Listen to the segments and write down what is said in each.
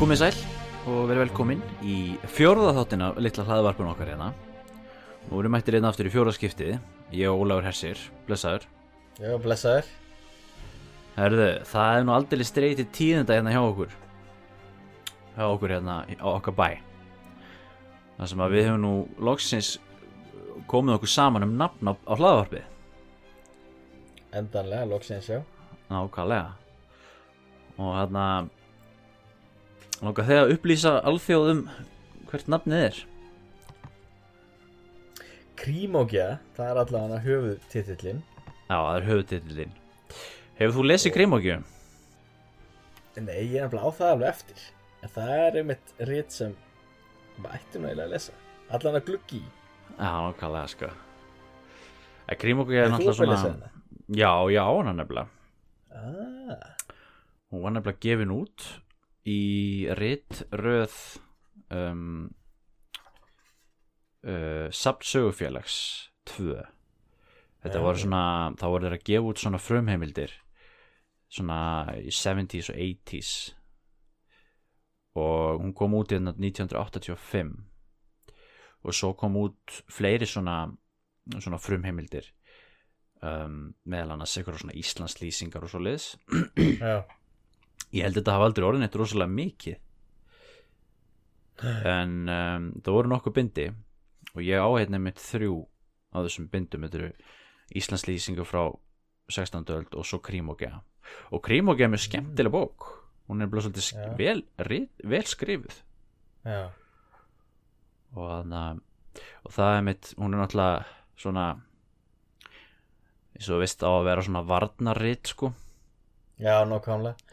Komið sæl og verið velkomin í fjórða þáttina litla hlaðvarpun okkar hérna. Nú erum mættir hérna aftur í fjóra skiptið, ég og Ólafur Hersir, blessaður. Já, blessaður. Herðu, það er nú aldrei streyti tíðenda hérna hjá okkur. Hjá okkur hérna á okkar bæ. Það sem að við hefum nú loksins komið okkur saman um nafn á, á hlaðvarpið. Endanlega, loksins, já. Nákvæmlega. Og hérna, nokkað þegar að upplýsa alþjóðum hvert nafnið er. Krímókja, það er allavega höfuðtitillin. Já, það er höfutitillinn. Hefur þú lesið Grimókju? Nei, ég er nefnilega á það alveg eftir. En það er einmitt rít sem maður ætti nú eiginlega að lesa. Allan að gluggi. Já, nákvæmlega, sko. Grimókju er náttúrulega svona... hana? Já, já, hann er nefnilega. Ah, Hún var nefnilega gefin út í ritt röð um, uh, Sapsögufélags 2 Þetta Já. voru svona þá voru þeir að gefa út svona frumheimildir svona í 70s og 80s og hún kom út í þarna 1985 og svo kom út fleiri svona svona frumheimildir um, meðal annars einhverjum svona Íslandslýsingar og svo liðs já. Ég held að þetta hafa aldrei orðin eitt rosalega mikið. En um, það voru nokkuð bindi og ég á hérna mitt þrjú á þessum bindum. Þetta eru Íslandslýsingar frá 16. öld og svo Krímógea og Krímógea er mjög skemmtileg bók. Hún er bara svolítið sk- vel, vel skrifuð. Já, og, þarna, og það er mitt hún er náttúrulega svona eins og þú veist á að vera svona varnarrit sko. Já, nákvæmlega.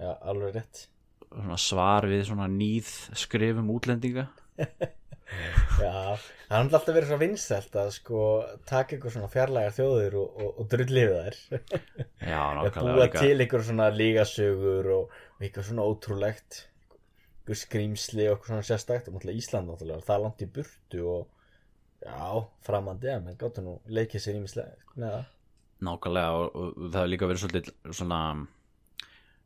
Já, alveg rétt. svona svar við svona nýð skrifum útlendinga Já, það náttúrulega alltaf verið svo vinsælt að sko taka ykkur svona fjarlægar þjóðir og, og, og drullið þær. já, nákvæmlega búa til ykkur svona lígasögur og, og ykkur svona ótrúlegt ykkur skrýmsli og ykkur svona sérstækt og náttúrulega Ísland náttúrulega það er langt í burtu og já, framandi menn gáttu nú leikið sér ímislega nákvæmlega og það hefur líka verið svolítið svona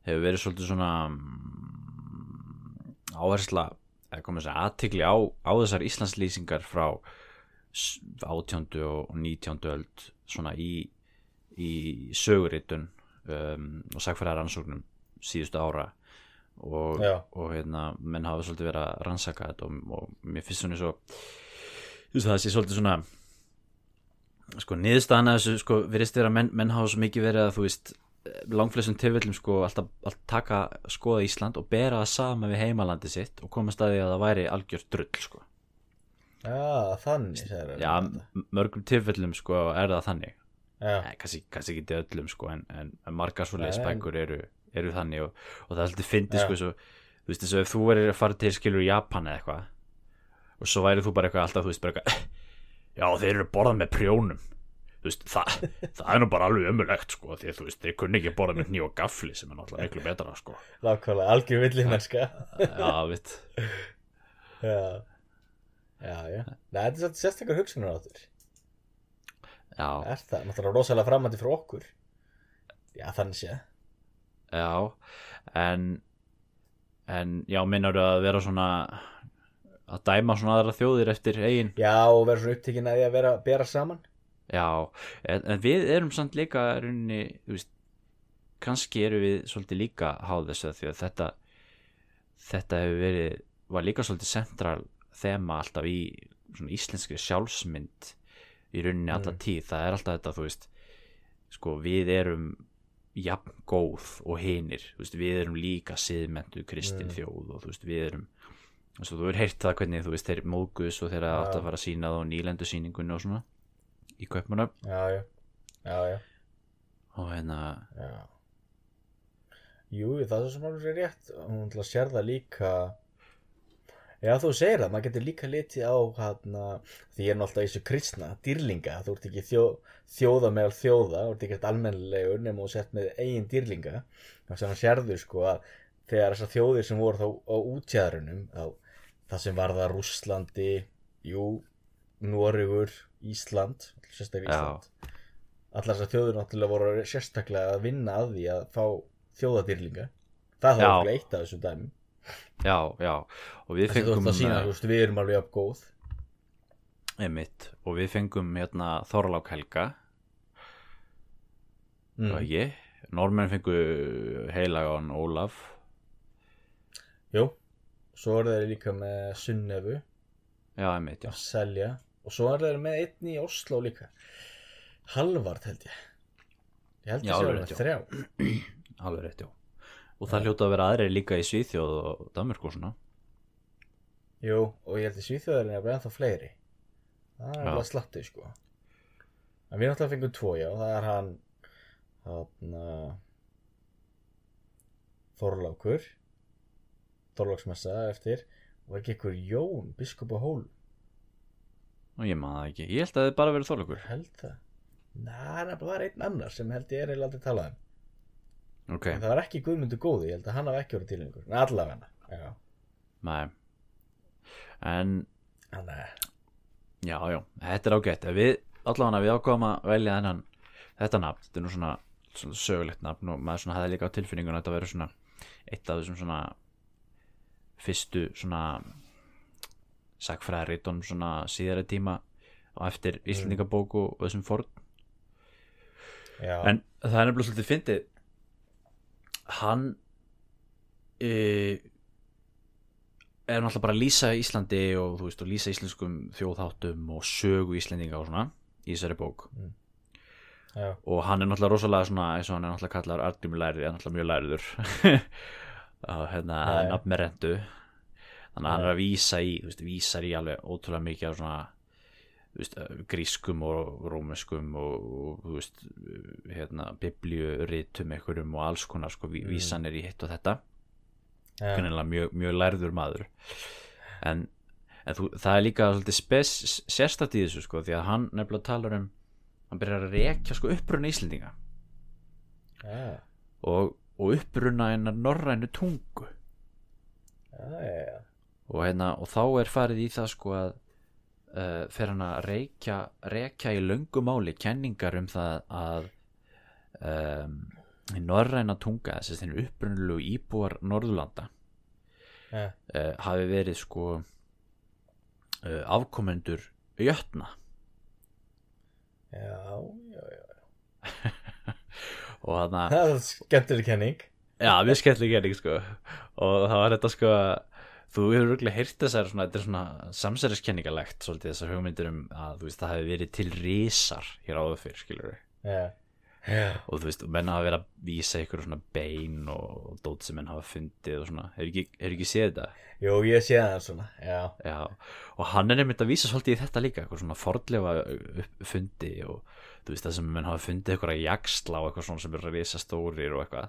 hefur verið svolítið svona mm, áhersla eða komið þess að aðtikli á, á þessar Íslandslýsingar frá 18. og 19. öld svona í, í söguritun um, og sagfæra rannsóknum síðustu ára og, og hérna, menn hafa svolítið verið að rannsaka þetta og, og mér finnst svona svo þú veist það sé svolítið svona sko niðurstaðan að þessu sko virðist vera að menn, menn hafa svo mikið verið að þú veist langflestum tilfellum sko alltaf, alltaf taka skoða Ísland og bera það sama við heimalandi sitt og koma staði að það væri algjört drull sko. Já, þannig já, mörgum tilfellum sko er það þannig. Nei, kannski, kannski ekki til öllum sko en, en, margar svo Nei, en- leisbækur eru, eru þannig og, og það er alltaf fyndið sko svo, þú veist þess að þú verður að fara til skilur Japan eða eitthvað og svo væri þú bara eitthvað alltaf þú veist bara eitthvað já þeir eru borðað með prjónum veist það, það er nú bara alveg ömulegt sko því að þú veist þeir kunni ekki borða með hníu og gafli sem er náttúrulega miklu betra sko. Lákvæmlega, algjör villið mennska já vitt já, já, já. Nei, þetta er svolítið sérstakar hugsunar áttur já, er það, náttúrulega rosalega framandi frá okkur. Já, þannig sé. Já en en já minnar að vera svona að dæma svona aðra þjóðir eftir eigin já, og vera svo upptekinn að því að vera að bera saman Já, en, en við erum samt líka runni, veist, kannski erum við svolítið líka háð þess að því að þetta, þetta hefur verið, var líka svolítið central þema alltaf í svona íslenskri sjálfsmynd í rauninni alla Mm. tíð, það er alltaf þetta, þú veist, sko, við erum jafn góð og hinir, veist, við erum líka siðmentu kristin Mm. þjóð og þú veist, við erum, þú veist, þú er heyrt það hvernig, þú veist, þeir móðgus og þeir Já. átt að fara að sína það á nýlendu sýningunni og svona í kaupmanöfn já, já, já, og hérna Jú, það er sem alveg sér rétt. Hún til að sér það líka Já, þú segir það, maður getur líka litið á hana, því ég er alltaf í þessu kristna dýrlinga, þú ert ekki þjó, þjóða meðal þjóða, þú ert ekki almennilegur nema þú sett með eigin dýrlinga. Þannig að sérðu sko að þegar þessar þjóðir sem voru þá á útjæðrunum þá það sem varða Rússlandi jú, Noregur Ísland, sérstaklega Já. Ísland. Allar þessar þjóður náttúrulega voru sérstaklega að vinna að því að fá þjóðadýrlinga. Það Já. var okkur eitt af þessum dæmum. Já, já. Og við Þessi þú fengum ert að sína, eh, þú veist, við erum alveg upp góð. Einmitt, og við fengum hérna Þorlák Helga. Mm. og ekki? Normenn fengu heilagan Ólaf. Jú, svo er þeir líka með Sunnefu já, einmitt, já, selja og svo er þeir með einn í Oslo líka. Halvard held ég. Ég held ég sé alveg með þrjá. Alveg rétt, já. Og það hljóta að vera aðrir líka í Svíþjóð og Danmörk og svona. Jú, og ég held í Svíþjóðarinn er bara ennþá fleiri. Það er alveg slatti sko. En við náttúrulega fengum tvo, já, það er hann hann Þorlákur. Þorláksmessa eftir. Og ekki ykkur Jón, biskup á hól og ég maður það ekki, ég held að það bara verið Þorlákur. Held það. Næ, það var einn annar sem held ég er eiginlega aldrei talað um. Ok, En það var ekki Guðmundur góði, ég held að hann hafa ekki verið til einhver allavega. Já, nei. En hann er Já, þetta er ágætt. Við, allavega við ákváðum að velja þennan þetta nafn, þetta er nú svona, svona sögulegt nafn og maður svona hafði líka á tilfinningun að þetta verður svona eitt af þessum svona fyrstu svona sagfræðaritum svona síðari tíma og eftir Íslandingabóku og þessum forn. Já, en það er nefnilega svolítið fyndið. Hann e, er náttúrulega bara að lýsa Íslandi og þú veist og lýsa íslenskum þjóðháttum og sögu Íslendinga og svona í þessari bók. Já, og hann er náttúrulega rosalega svona eins og hann er náttúrulega kallar Argrim lærið, hann er náttúrulega mjög læriður og hérna nafn með rendu þannig að hann er að vísa í veist, vísar í alveg ótrúlega mikið af svona veist, grískum og rómuskum og, og veist hérna, biblíuritum einhverjum og alls konar sko, Mm. vísanir í hitt og þetta. Kannilega mjög, mjög lærður maður. En, en þú, það er líka sérstætt í þessu sko, því að hann nefnilega talar um hann byrjar að rekja sko uppruna Íslendinga. Já, og, og uppruna hennar norrænu tungu. Já, já, já. Og, hérna, og þá er farið í það sko að uh, fer hann að reykja, rekja í löngu máli kenningar um það að um, norræna tunga þessi þinn upprunulegu íbúar Norðurlanda já. uh, hafi verið sko uh, afkomendur jötna Já, já, já. og þannig að Það er skemmtileg kenning. Já, mjög skemmtileg gerning sko og það var þetta sko þú hefur rúglega heyrt þessar svona, þetta er svona samsæriskenningalegt svolítið þessar hugmyndir um að þú veist það hefði verið til risar hér áður fyrr skilur við Já, já, og þú veist, og menn hafa verið að vísa ykkur svona bein og, og dót sem menn hafa fundið og svona, hefur ekki, hefur ekki séð þetta? Jú, ég sé það svona, já, Já, og hann er nefnt að vísa svolítið í þetta líka, eitthvað svona fordlefa fundi og þú veist það sem menn hafa fundið eitthvað jaksla og eitthvað svona sem eru að risa stórir og eitthvað.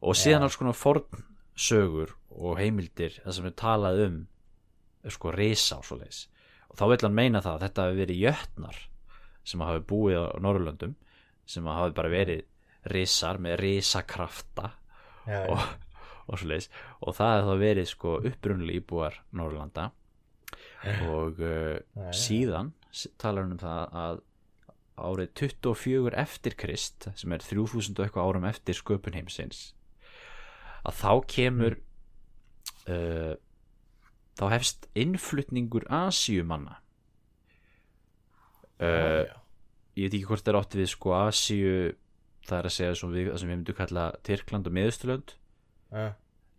Og síðan alls konar forn sögur og heimildir það sem er talað um sko risa og svoleiðis. Og þá vil hann meina það að þetta hafi verið jötnar sem hafi búið á Norrlöndum sem hafi bara verið risar með risakrafta já, og, og svoleiðis. Og það hefði þá verið sko upprunnulega íbúar Norrlanda og uh, síðan talar hann um það að árið 24 eftir Krist sem er 3000 og eitthvað árum eftir sköpun heimsins að þá kemur uh, þá hefst innflutningur Asíumanna. Uh, ég veit ekki hvort það er átt við sko Asíu það er að segja svo við, sem við myndum kalla Tyrkland og Miðausturlönd. Já,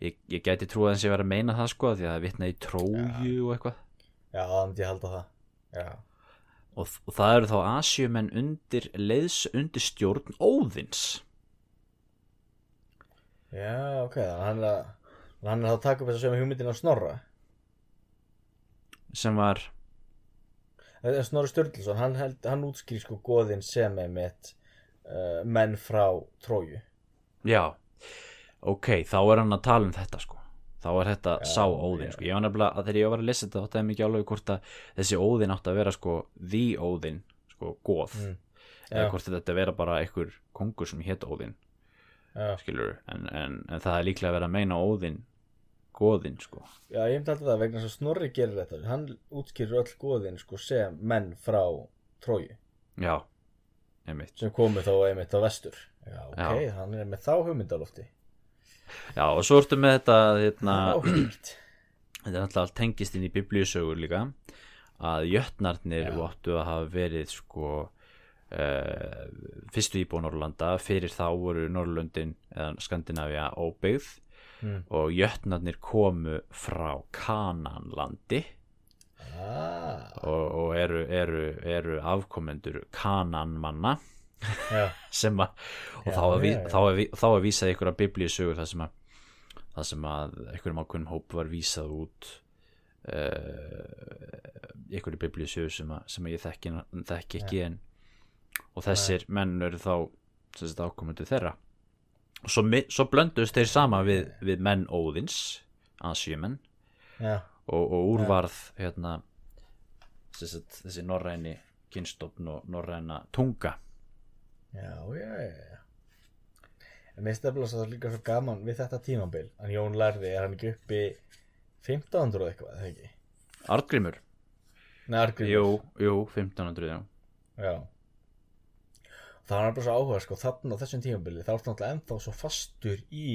ég, ég gæti trúið að hans ég var að meina það sko því að það vitna í tróju og eitthvað. Já, það myndi ég halda það. Já, og, og það eru þá Asíumenn undir leiðs undir stjórn Óðins já, ok, þannig að hann er er að taka upp þess að sögum hugmyndin á Snorra. sem var Snorri Sturluson, hann, held, hann útskýr sko goðin sem er mitt uh, menn frá Tróju. já, ok, þá er hann að tala um þetta sko þá er þetta sá Óðinn já. sko. ég var nefnilega að þegar ég var að lesa þetta þá er mikið alveg hvort að þessi Óðinn átti að vera sko the Óðinn, sko, goð Mm. eða Já. hvort þetta ætti að vera bara einhver kongur sem hétt Óðinn Já, skilur, en, en, en það er líklega að vera að meina Óðinn goðinn sko já, ég myndi alltaf það vegna að Snorri gerir þetta. Hann útskýrir öll goðin sko sem menn frá Tróju já, einmitt sem komu þá einmitt á vestur. Já, ok, Já. hann er með þá hugmyndalofti. Já, og svo ertu með þetta hérna, þetta er alltaf tengist inn í biblíusögur líka að jötnarnir Já. áttu að hafa verið sko fyrstu íbúið Norrlanda fyrir þá voru Norrlöndin eða Skandinavia óbyggð Mm. og jötnarnir komu frá Kananlandi Ah, og, og eru, eru, eru afkomendur Kananmanna sem að og Já, þá, ví- já, já. þá, að, ví- þá að vísað ykkur að biblíusögur það sem að það sem að einhverjum ákveðnum hóp var vísað út uh, ykkur í biblíusögur sem, sem að ég þekki, þekki ekki en og þessir menn eru þá sem sagt ákomendu þeirra og svo, svo blönduðust þeir sama við, við menn Óðins Asjumenn já, og, og úrvarð hérna sagt, þessi norræni kynstofn og norræna tunga já, já, já. En mér stefnilega svo það er líka svo gaman við þetta tímabil en Jón lærði, er hann ekki uppi 1500 og eitthvað, eða ekki? Artgrímur, Nei, Arngrímur. jú, jú, 1500 já. Já Það var bara svo áhuga sko þarna á þessum tímabili þá ertu náttúrulega ennþá svo fastur í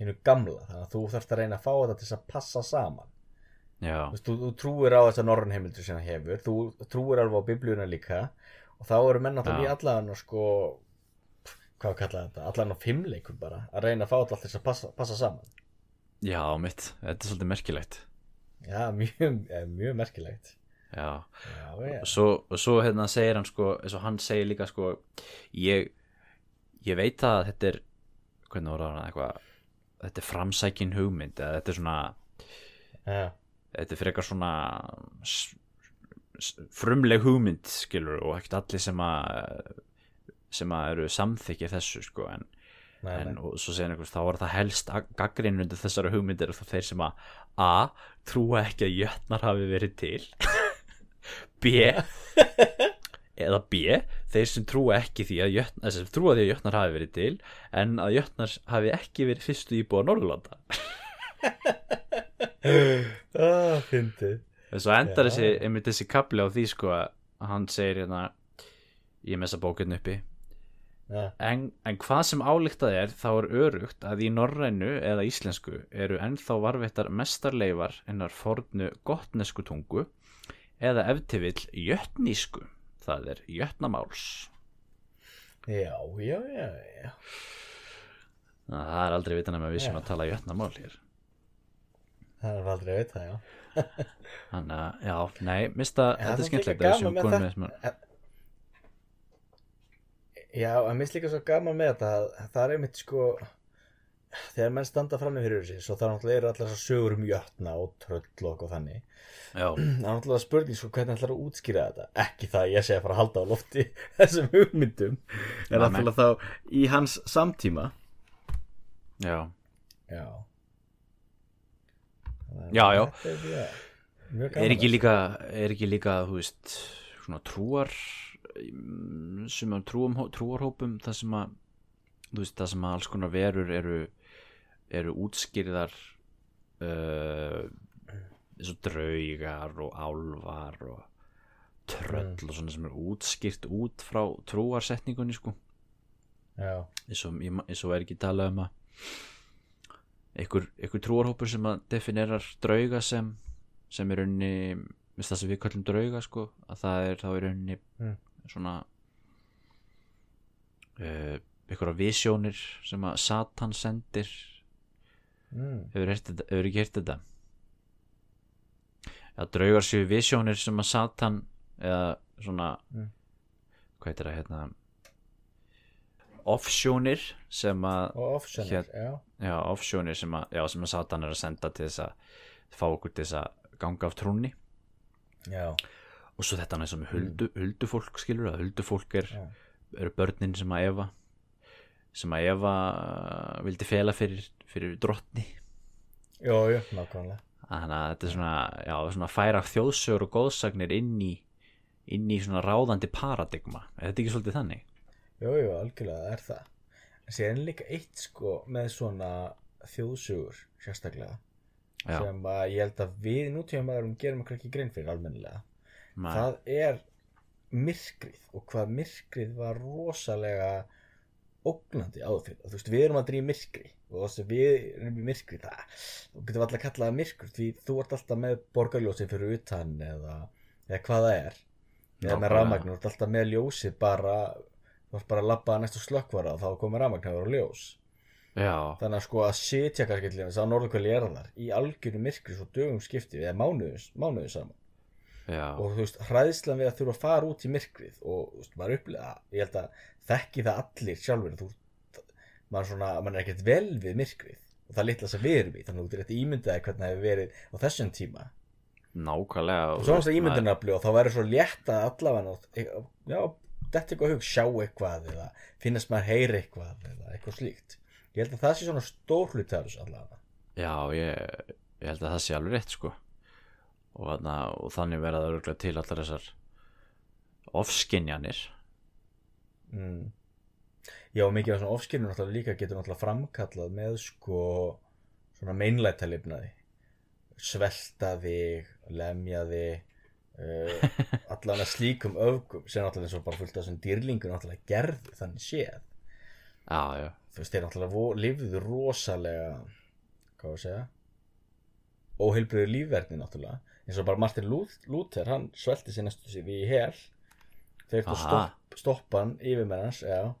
hinnu gamla þannig að þú þarfst að reyna að fá þetta til að passa saman. Já, þú, þú, trúir á þessar norræn heimildur sem það hefur þú trúir alveg á biblíuna líka og þá eru menn náttúrulega í Já. allan sko hvað kallaði þetta, allan á fimmleikum bara að reyna að fá þetta til að passa, passa saman. Já, mitt þetta er svolítið merkilegt. Já, mjög, eh, mjög merkilegt já, Já, já, og svo, og svo hérna segir hann sko, eins og hann segir líka sko ég, ég veit að þetta er hvernig voru hann eitthvað þetta er framsækin hugmynd eða þetta er svona, já, þetta er frekar svona s- s- frumleg hugmynd skilur og ekkert allir sem að sem að eru samþykir þessu sko en, nei, en nei. og svo segir einhvers þá var það helst gaggrinn undir þessara hugmyndir og þá þeir sem að A. trúa ekki að jötnar hafi verið til B. eða B. þeir sem trúa ekki því að jötnar, sem trúa því að jötnar hafi verið til en að jötnar hafi ekki verið fyrstu íbúa Norðurlanda ah, fyndið en svo endar þessi, einmitt þessi kapli á því sko að hann segir hérna ég messa bókinn uppi En, en hvað sem álíktað er þá er örugt að í norrænu eða íslensku eru ennþá varvettar mestarleifar ennar fornu gottnesku tungu eða ef til vill jötnísku. Það er jötnamáls. Já, já, já, já. Að það er aldrei vitan að við sem að tala jötnamál hér. Það er aldrei að vita, já. Þannig að já, nei, mista En þetta er skemmtilegt að þessum gaman með smá- Já, mér finnst líka svo gaman með þetta að það er einmitt sko þegar menn standa fram með fyrir svo það náttúrulega eru þessar sögur um jötna og tröll og þannig. Er náttúrulega spurning sko hvernig ætlar að útskýra þetta? Ekki það að ég sé að fara að halda á lofti þessum hugmyndum. En náttúrulega þá í hans samtíma? Já, Já. Já, já. Er, er ekki líka er ekki líka, þú veist svona trúar mm, sem að trúum, trúarhópum það sem að þú veist, það sem að alls konar verur eru eru útskýrðar uh, eins og draugar og álfar og tröll og svona sem er útskýrt út frá trúarsetningunni sko. Eins og, eins og er ekki talað um að einhver, einhver trúarhópur sem að definerar drauga sem sem er unni það sem við kallum drauga sko að það er þá er unni Mm. svona uh, einhverja visjónir sem að Satan sendir mm, hefur, ekki heyrt þetta? Já, draugar séu visjónir sem að Satan eða svona Mm. hvað heitir það hérna? Offsjónir sem að offsjónir Hér- já, já, offsjónir sem að, já, sem að Satan er að senda til þess að fá okkur til þess að ganga af trúnni. Já, og svo þetta næst með huldu, huldufólk skilur að huldufólk er, eru börnin sem að Eva sem að Eva uh, vildi fela fyrir, fyrir drottni jú, jú, nákvæmlega þannig að þetta er svona, já, svona færa þjóðsögur og góðsagnir inn í inn í svona ráðandi paradigma er þetta ekki svolítið þannig? Jú, jú, algjörlega, er það. En síðan er líka eitt sko með svona þjóðsugur sérstaklega Já, sem að ég held að við nútíma maðurum gerum okkur ekki grein fyrir almennilega. maður, Það er myrkrið og hvað myrkrið var rosalega ógnandi áður þú veist, við erum aldrei í myrkri. Og þess að við erum í myrkri það, þú getur alltaf að kalla það myrkur því þú ert alltaf með borgarljósið fyrir utan eða, eða hvað það er. Eða með rafmagn, þú ert alltaf með ljósið bara þú ert bara að labba að næstu slökkvara og þá komið rafmagn að vera ljós. Já, þannig að sko að sitja kannski til þess að norðurkvæli er þar í algjöru myrkri svo dögum skipti eða mánuðum, mánuðum saman. Já, og þú veist, hræðslan við að þurfa að fara út í myrkrið og þú veist, maður upplega ég held að þekki það allir sjálfur þú, maður svona, maður er ekkert vel við myrkrið. Og það er litla sem við erum í þannig að þú ert ímyndaði hvernig það hefur verið á þessum tíma. Nákvæmlega og svo náttúrulega ímyndunafli og þá verður svo létt að allavega já, þetta eitthvað hug, sjá eitthvað eða finnast maður heyri eitthvað eða eitthvað slíkt. Ég held að það sé svona stór hluti af þessu allavega. Já, ég, ég held að það sé alveg rétt sko. Og, þarna, og þannig verða það til allar þessar ofskinjanir mm. Já, og mikið af svona ofskynum náttúrulega líka getur náttúrulega framkallað með sko svona meinlæta lifnaði svelta þig, lemja þig uh, allan að slíkum öfgum sem náttúrulega eins og bara fullt af þessum dýrlingur náttúrulega gerðu þannig séð. Já, já, þú veist, þeir náttúrulega lifðu rosalega hvað var að segja óheilbriður lífverðni náttúrulega. Eins og bara Martin Luth- Luther hann svelti sér næstu sér í hel þeir eftir stopp, stoppan yfirmenn hans, já.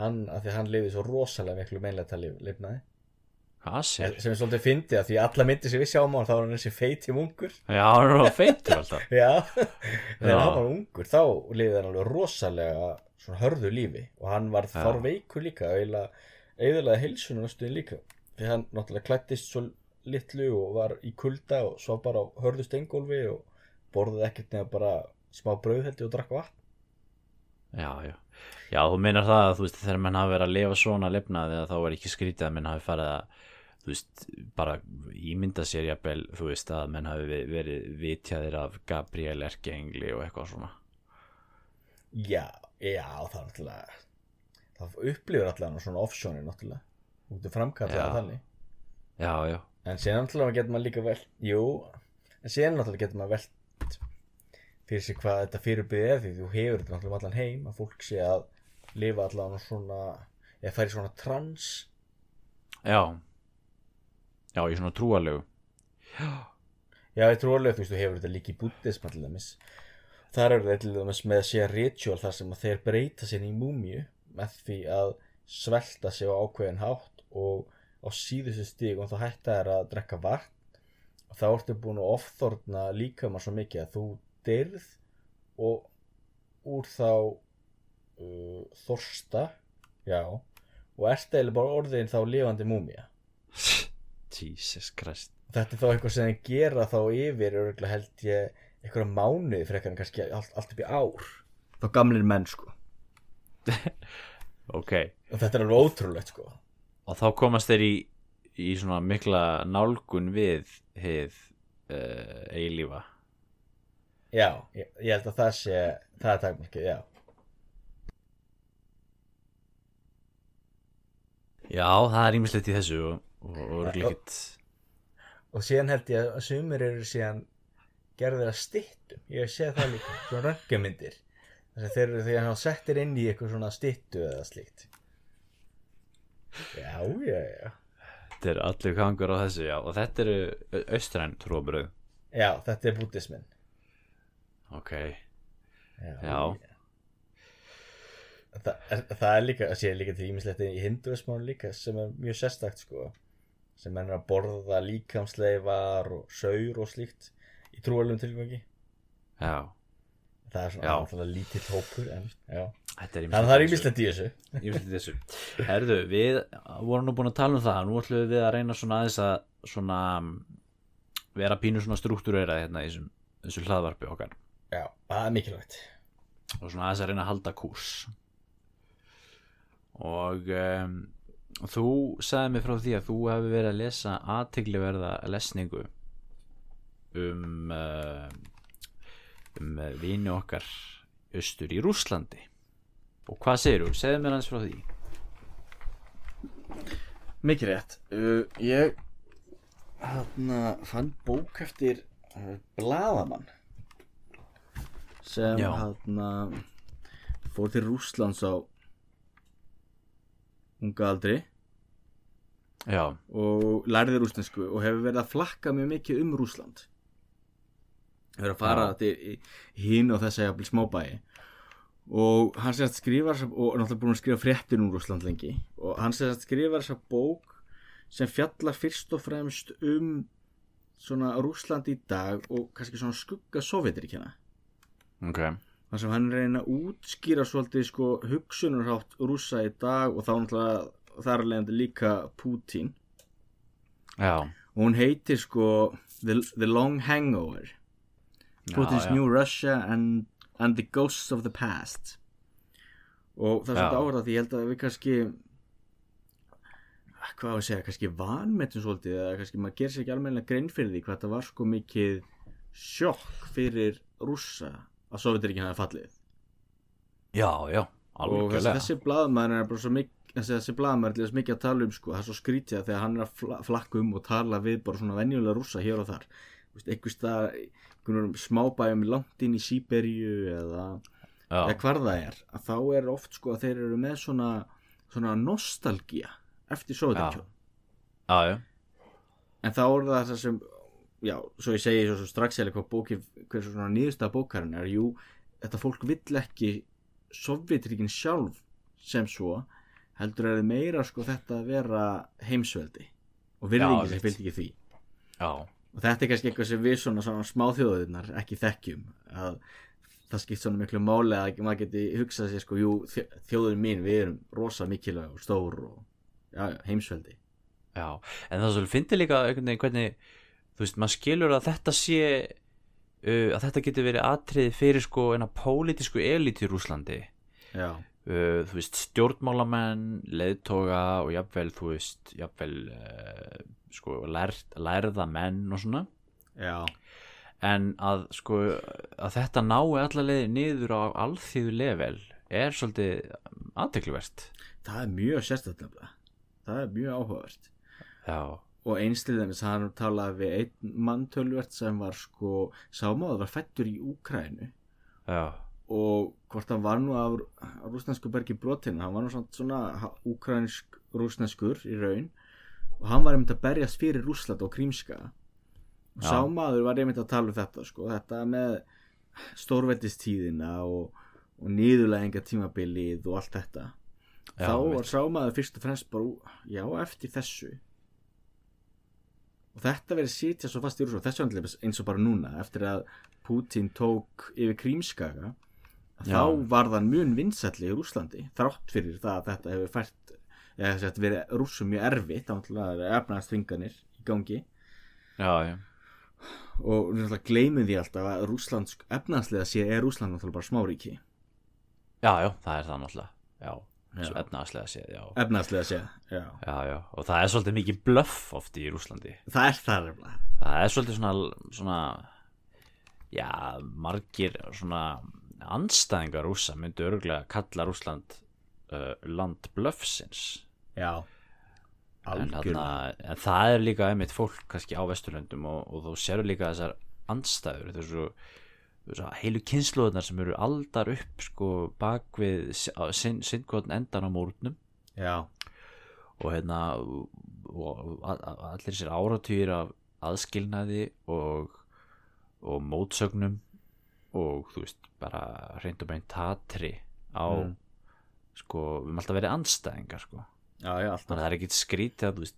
Hann, af því hann lifði svo rosalega miklu meinlega lifnaði. Sem er svolítið fyndið að því alla myndir sem við sjáum á hann þá var hann þessi feiti munkur. Já, hann er alveg feitur alltaf. Já, þegar hann var ungur þá lifði hann alveg rosalega svona hörðu lífi. Og hann var þar veikur líka eða heilsunum næstuðin líka. Því hann náttúrulega klættist svo litlu og var í kulda og svo bara hörðu steingólfi og borðið ekkert neða bara smá brauðheldi og drakk vatn Já, já, já, þú meinar það að þú veist þegar menn hafi verið að lifa svona lifnaði þá er ekki skrítið að menn hafi farið að þú veist, bara ímynda sér jafnvel, þú veist að menn hafi ve- verið vitjaðir af Gabriel Erkengli og eitthvað svona. Já, já, það er náttúrulega það upplifir allavega svona offsjóni náttúrulega út af framkallað Já. þannig. Já, já, En síðan náttúrulega getur maður líka vel Jú, en síðan náttúrulega getur maður velt fyrir sig hvað þetta fyrirbyrði er því þú hefur þetta náttúrulega um allan heim að fólk sé að lifa allan svona eða færi svona trans. Já. Já, í svona trúalegu Já, ég trú alveg, þú veist, þú hefur þetta líka í búddism allir dæmis. Þar eru þetta til dæmis með að sé ritual þar sem að þeir breyta sér í múmíu með því að svelta sig á ákveðin hátt og á síðustu stígum þá hætta þær að drekka vatn. Og þá ertu búin að ofþorna líka maður svo mikið að þú dyrð og úr þá uh, þorsta já og ert eða bara orðin þá lifandi múmía. Jesus Christ. Þetta er þá eitthvað sem þeir gera þá yfir örgulega held ég einhverja mánuði frekar en kannski allt, allt upp í ár. Þá gamlir menn sko. Ok, og þetta er alveg ótrúlegt sko. Og þá komast þeir í, í svona mikla nálgun við hið uh, eilífa já, ég, ég held að það sé það er takmarkið, já. Já, það er ímislegt í þessu og, og, og örugglega ekkert. Og síðan held ég að sumir eru síðan gerðir að styttum. Ég hef séð það líka, svona röggamyndir þess að þeir eru að hann settir inn í eitthvað svona styttu eða slíkt. Já, já, já. Þetta er allir gangur á þessu, já. Og þetta eru austræn trúabröð já, þetta er búddismin Ok, já, Já. Það, er, það er líka, það sé líka til ímislegt í hinduismánu líka sem er mjög sérstakt sko. Sem er að borða líkamsleifar og saur og slíkt í trúalum tilgangi. Já. Það er svona alltaf lítill hópur en þannig að það er ímislegt í þessu. Ímislegt í þessu. Herðu, við vorum nú búin að tala um það. Nú ætlum við að reyna svona aðeins að svona um, vera pínu svona struktúrera hérna í þessum, þessu hlaðvarpi okkar já, það er mikilvægt. Og svona aðeins að reyna að halda kúrs og um, þú sagði mig frá því að þú hefði verið að lesa aðteglisverða lesningu um uh, um vini okkar austur í Rússlandi. Og hvað segir þú? segðu mér hans frá því. Mikið rétt. Uh, ég hérna fann bók eftir uh, bladamann sem hérna fór til Rússlands á unga aldri. Já, og lærði rúsnesku og hefur verið að flakka mjög mikið um Rúsland hefur að fara til hín og þess að jafnvel smábæi. Og hann sérst skrifar þessa- og náttúrulega búin að skrifa fréttir um Rúsland lengi. Og hann sérst skrifar þessa bók sem fjallar fyrst og fremst um svona Rúsland í dag og kannski svona skugga Sovjetiríkjana ok. Þar sem hann reyna að útskýra svolítið sko hugsunarhátt rússa í dag og þá náttúrulega þar alveg líka Putin já, og hún heitir sko The, the Long Hangover. Putin's já. New Russia and, and the Ghosts of the Past. Og það er svolítið áhverð því ég held að við kannski hvað á að segja, kannski vanmetum svolítið eða kannski maður gerir sér ekki almennilega grein fyrir því hvað það var sko mikið sjokk fyrir rússa að Sovjetiríkina hefði fallið. Já, já, og þessi, alveg blaðmaður er bara svo mikið þessi, blaðmaður er þess mikið að tala um sko, það er svo skrítið að þegar hann er að fla, flakka um og tala við bara svona venjulega rússa hér og þar. Staðar einhvern smábæjum langt inn í Sýberíu eða, eða hvar það er að þá er oft sko að þeir eru með svona, svona nostalgía eftir já, en þá er það sem já, svo ég segi svo, svo strax eða hvað bóki hver svona nýðustega bókarinn er jú, þetta fólk vill ekki Sovjetríkin sjálf sem svo heldur er meira sko þetta að vera heimsveldi og virðingi sem fylgdi ekki því. Já, og þetta er kannski eitthvað sem við svona, svona smáþjóðunar ekki þekkjum að það skipt svona miklu máli að maður geti hugsað sér sko, jú, þjó- þjóðin mín við erum rosa mikilvæg og stór og já, heimsveldi. Já en það svo finnir líka hvernig þú veist, maður skilur að þetta sé uh, að þetta getur verið atrið fyrir sko eina pólitísku elit í Rúslandi já, uh, þú veist, stjórnmálamenn leiðtoga og jafnvel þú veist, jafnvel uh, sko, lærð, lærða menn og svona. Já, en að sko að þetta nái allavega niður á alþýðu level er svolítið aðtekluvert það er mjög sérstaklega það er mjög áhugavert. Já, og einstiðið hann talaði við einn mann tölvert sem var sko sámáður var fættur í Úkrænu já, og hvort hann var nú af, af rúsnesku bergi brotin hann var nú svona, svona úkrænsk rúsneskur í raun. Og hann var einmitt að berjast fyrir Rússland og Krímska. Og Já. sá maður var einmitt að tala um þetta sko, þetta með stórveldistíðina og, og niðurlæðinga tímabilið og allt þetta. Já, þá var sá maður fyrst og fremst bara já, eftir þessu og þetta verið sitja svo fast í Rússland þessu er eins og bara núna. Eftir að Putin tók yfir Krímskaga þá var það mjög vinsælli í Rúslandi þrátt fyrir það að þetta hefur fært eða þess að verið rússum mjög erfitt þá náttúrulega er efnaðastringanir í gangi. Já, já, og náttúrulega gleymum því alltaf að Rússland efnaðslega sé er Rússland náttúrulega bara smáríki. Já, já, það er það náttúrulega. Já, Efnaðaslega séð efnaðslega sé, já. Já, já, og það er svolítið mikið bluff oft í Rúslandi það er það nefnilega. Það er svolítið svona, svona já, margir svona anstæðingar rúsa myndu örgulega kalla Rúsland uh, land bluffsins. Já, en, þarna, en það er líka einmitt fólk kannski á Vesturlöndum og, og þú sérur líka þessar svo, svo heilu kynsluðunar sem eru aldar upp sko bak við sinnkotn endan á múrnum já, og hérna og, allir þessir áratugir af aðskilnaði og, og mótsögnum og þú veist bara reynd og beint tatri á Mm. sko, við erum alltaf verið anstæðingar sko. Já, já, það er ekkit skrítið að veist,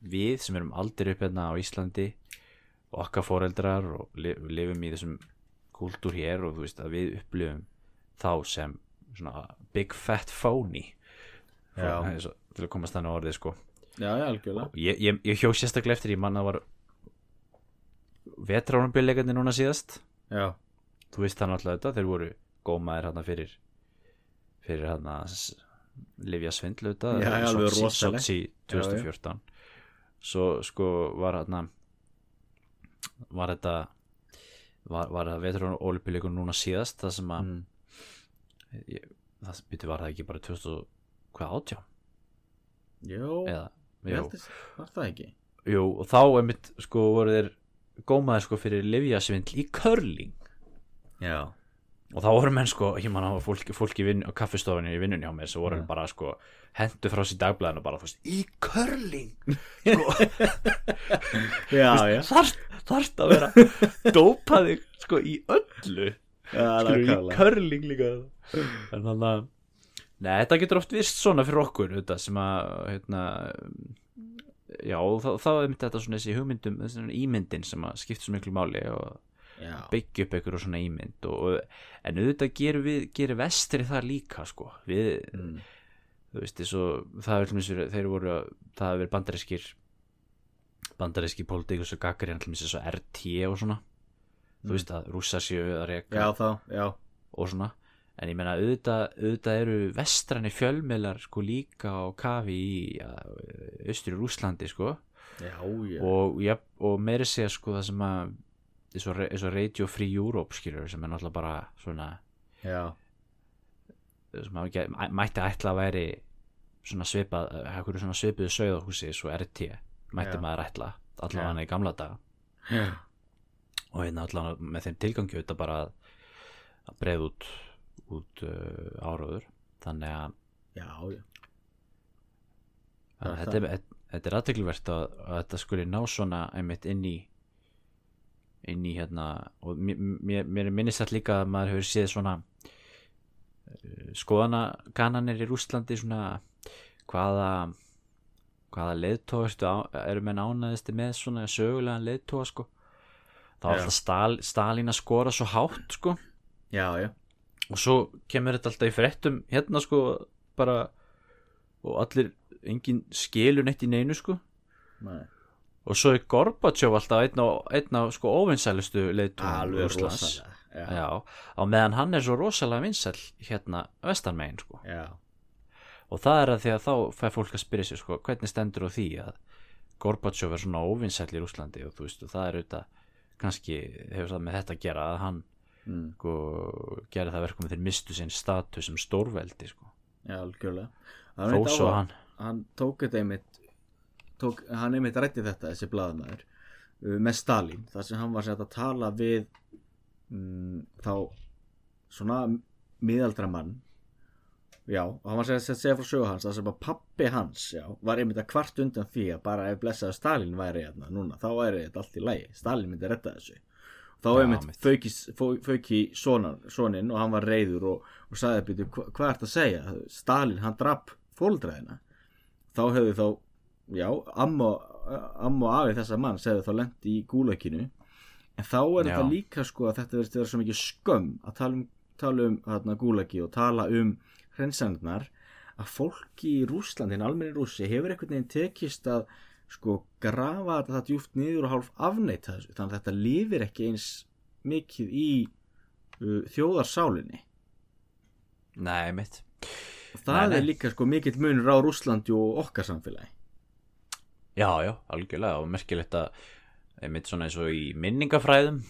við sem erum aldrei upp hérna á Íslandi okkar foreldrar og li lifum í þessum kúltúr hér og þú veist að við upplifum þá sem svona big fat phony. Og- til að komast þannig á orðið sko. Já, já, ég, ég, ég hjó sérstaklega eftir ég manna var vetránumbillegandi núna síðast. Já, þú veist það náttúrulega þetta, þeir voru gómaðir hérna fyrir fyrir hérna Livja Svindlu þetta. Sochi 2014 svo sko var hérna var þetta var, var það vetrán ólipilíkur núna síðast það sem að mm. ég, það byrju var það ekki bara 2000 hvað átjá já, eða held þess var það ekki. Jú, og þá einmitt sko voru þeir gómaðir sko fyrir Livja Svindl í curling. Já, og þá voru menn sko, ég man á fólk, fólk á kaffistofunni í vinnunni á mér sem voru bara sko hendur frá sér dagblæðinu bara þú veist, í körling já, já. þarft þarft að vera dópaði sko í öllu. Já, skilur, í körling líka. En þannig að Nei, þetta getur oft vist svona fyrir okkur þetta, sem að hérna, já, þá, þá er þetta svona þessi hugmyndum, þessi ímyndin sem að skipta svo miklu máli og byggja upp einhverju svona ímynd og, en auðvitað gerir við gerir vestri það líka sko. Við, Mm. þú veist, þessu, það er þeir voru, það verið bandarískir bandaríski pólitíkus og gaggari til dæmis eins og RT og svona. Þú veist að rússar séu að reka já þá, já. og svona. En ég meina auðvitað, auðvitað eru vestræni fjölmiðlar sko líka á kafi í austri Rúslandi sko. Já, já. Og, ja, og meiri segja sko það sem að eins og, eins og Radio Free Europe skilur sem er náttúrulega bara svona Já, sem að ekki, mætti ætla að væri svona svipað eitthvað svona svipuðu sögðahúsi svo RT mætti Já. maður ætla allavega hann í gamla daga. Já, og hérna allavega með þeim tilgangi auðvitað bara að, að breið út út uh, áraður þannig að já, já. Þetta, er, þetta er aðteglivert að, að þetta skuli ná svona einmitt inn í inn í hérna og mér, mér, er minnist að líka að maður hefur séð svona uh, skoðanagananir í Rússlandi svona hvaða hvaða leiðtóa eru menn ánæðisti með svona sögulegan leiðtóa sko. Þá er alltaf Stal, Stalin að skora svo hátt sko. Já, já. Og svo kemur þetta alltaf í fréttum hérna sko bara og allir, engin skilur neitt í neinu sko. Nei. Og svo er Gorbachev alltaf einn á, einn á sko óvinsælustu Já, já, á meðan hann er svo rosalega vinsæl hérna vestanmegin sko. Já, og það er að því að þá fær fólk að spyrja sér sko hvernig stendur á því að Gorbachev er svona óvinsæl í Rússlandi? Og þú veist og það er auðvitað kannski hefur það með þetta að gera að hann mm. sko gera það verkum þeir mistu sinn status sem stórveldi sko. Já, algjörlega. Þó svo hann. hann tók þetta einmitt tók, hann einmitt rætti þetta þessi blaðmaður uh, með Stalin þar sem hann var að tala við um, þá svona miðaldra mann já, og hann var að segja frá sögu hans þar sem að pappi hans já, var einmitt að kvart undan því að bara ef blessaði Stalin væri hérna núna, þá væri þetta allt í lægi Stalin myndi redda þessu. Þá einmitt mitt. fauk í, fó- fauk í sonan, soninn og hann var reyður og, og sagði byrju, hva, hvað ert að segja? Stalin, hann drapp fóldræðina þá hefðu þá já, amma, amma og afi þessa mann segðu þá lent í gúlökinu en þá er Já. þetta líka sko að þetta verður svo mikið skömm að tala um, tala um hérna, gúlöki og tala um hrensandnar að fólki í Rúslandin, almenni rússi hefur einhvern veginn tekist að sko grafa þetta djúft niður og hálf afneita þessu, þannig að þetta lifir ekki eins mikið í uh, þjóðarsálinni. Nei mitt það Nei, nei. er líka sko mikill munur á Rúslandi og okkar samfélagi já já algjörlega og merkilegt að einmitt svona eins og í minningafræðum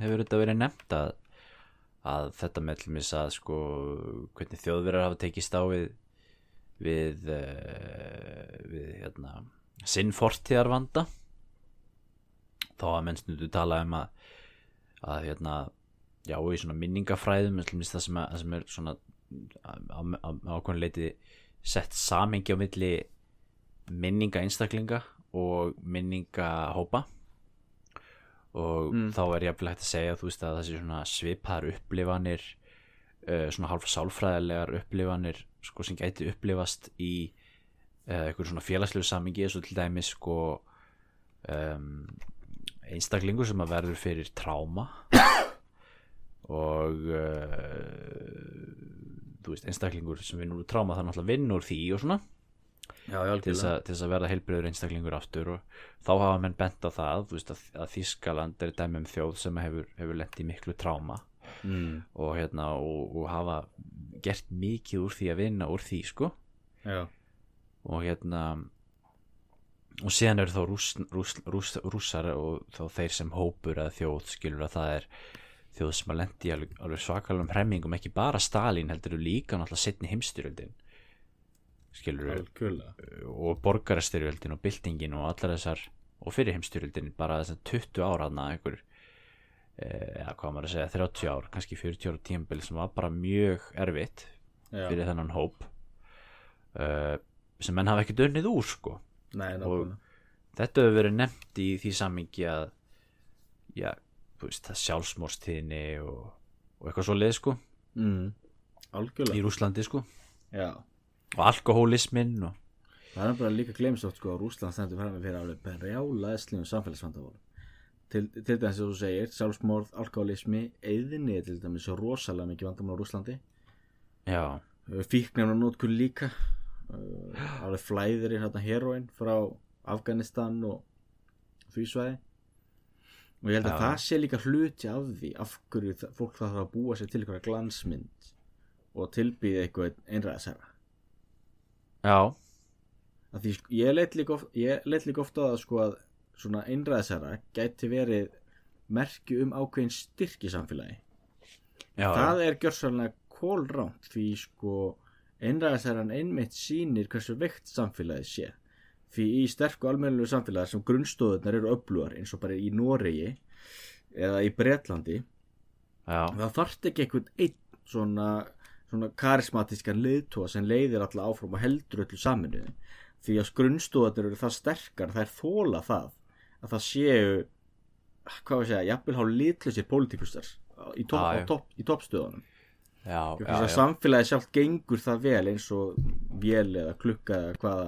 hefur þetta verið nefnt að, að þetta með til mis að sko hvernig þjóðverðar hafa tekist á við við, uh, við hérna, sinn fortíðarvanda. Þá að menn stundu tala um að að hérna já og í svona minningafræðum til mis það sem, að, sem er svona ákveðin leiti sett samengi á milli minninga einstaklinga og minninga hópa. Og Mm. þá er jafnvel hægt að segja þú veist að þessi svona svipaðar upplifanir uh, svona hálf sálfræðilegar upplifanir sko sem gæti upplifast í uh, einhver svona félagslegu samingi eins og til dæmis sko um, einstaklingur sem að verður fyrir tráma og uh, þú veist einstaklingur sem vinnur úr tráma það náttúrulega vinnur því og svona Já, til þess, að, að verða heilbreyður einstaklingur aftur og þá hafa menn bent á það veist, að, að Þískaland er dæmi um þjóð sem hefur, hefur lent í miklu tráma mm, og, hérna, og, og hafa gert mikið úr því að vinna úr því sko. Já, og hérna og síðan eru þá rúss, rúss, rúss, rússar og þá þeir sem hópur eða þjóð skilur að það er þjóð sem að lendi alveg, svakalum hremmingum ekki bara Stalin heldur þú líka náttúrulega setni heimstyrjöldin skilur algjörlega. Og borgarastyrjöldin og byltingin og allar þessar og fyrir heimstyrjöldin bara þessar 20 ára hana einhver, eh, eða hvað maður að segja 30 ár, kannski 40 ára tímabil sem var bara mjög erfitt Já. fyrir þennan hóp uh, sem menn hafa ekki dönnið úr sko. Nei, nákvæmlega. þetta hefur verið nefnt í því samingi að já, veist, það sjálfsmórstíðinni og, og eitthvað svo leið sko mm. í Rúslandi sko. Já og alkohólismin og Það er bara líka glemsótt sko að Rúsland stendur fram með fyrir alveg brjálaðslífum samfélagsvandavólu til, til dæmis sem þú segir, sjálfsmorð, alkoholismi eðinni til dæmis svo rosalega mikið vandamál á Rúslandi já, fíknefna nótkunn líka. Uh, alveg flæðir í hérna heroin frá Afganistan og því svæði. Og ég held að Já. það sé líka hluti af því af hverju fólk þarf að búa sér til einhverja glansmynd og tilbyði eitthvað einræðsæra já, að því sko, ég leit líka líka oft á það sko að svona einræðsæra gæti verið merki um ákveðin styrk í samfélagi. Já, það er gjörsalega kólránt því sko einræðisæran einmitt sýnir hversu veikt samfélagið sé. Því í sterku almennilegu samfélagi sem grunnstóðunar eru öflugar eins og bara í Noregi eða í Bretlandi já, það þarft ekki einhvern einn svona, svona karismatískan leiðtóa sem leiðir alla áfram og heldur öllu saminu því að grunnstóðunar eru það sterkar þær þóla það að það séu hvað að segja, jafnvel há litlusir pólitíkustar í, topp, Ah, topp, í toppstöðunum. Samfélagi sjálft gengur það vel eins og vél eða klukka eða hvaða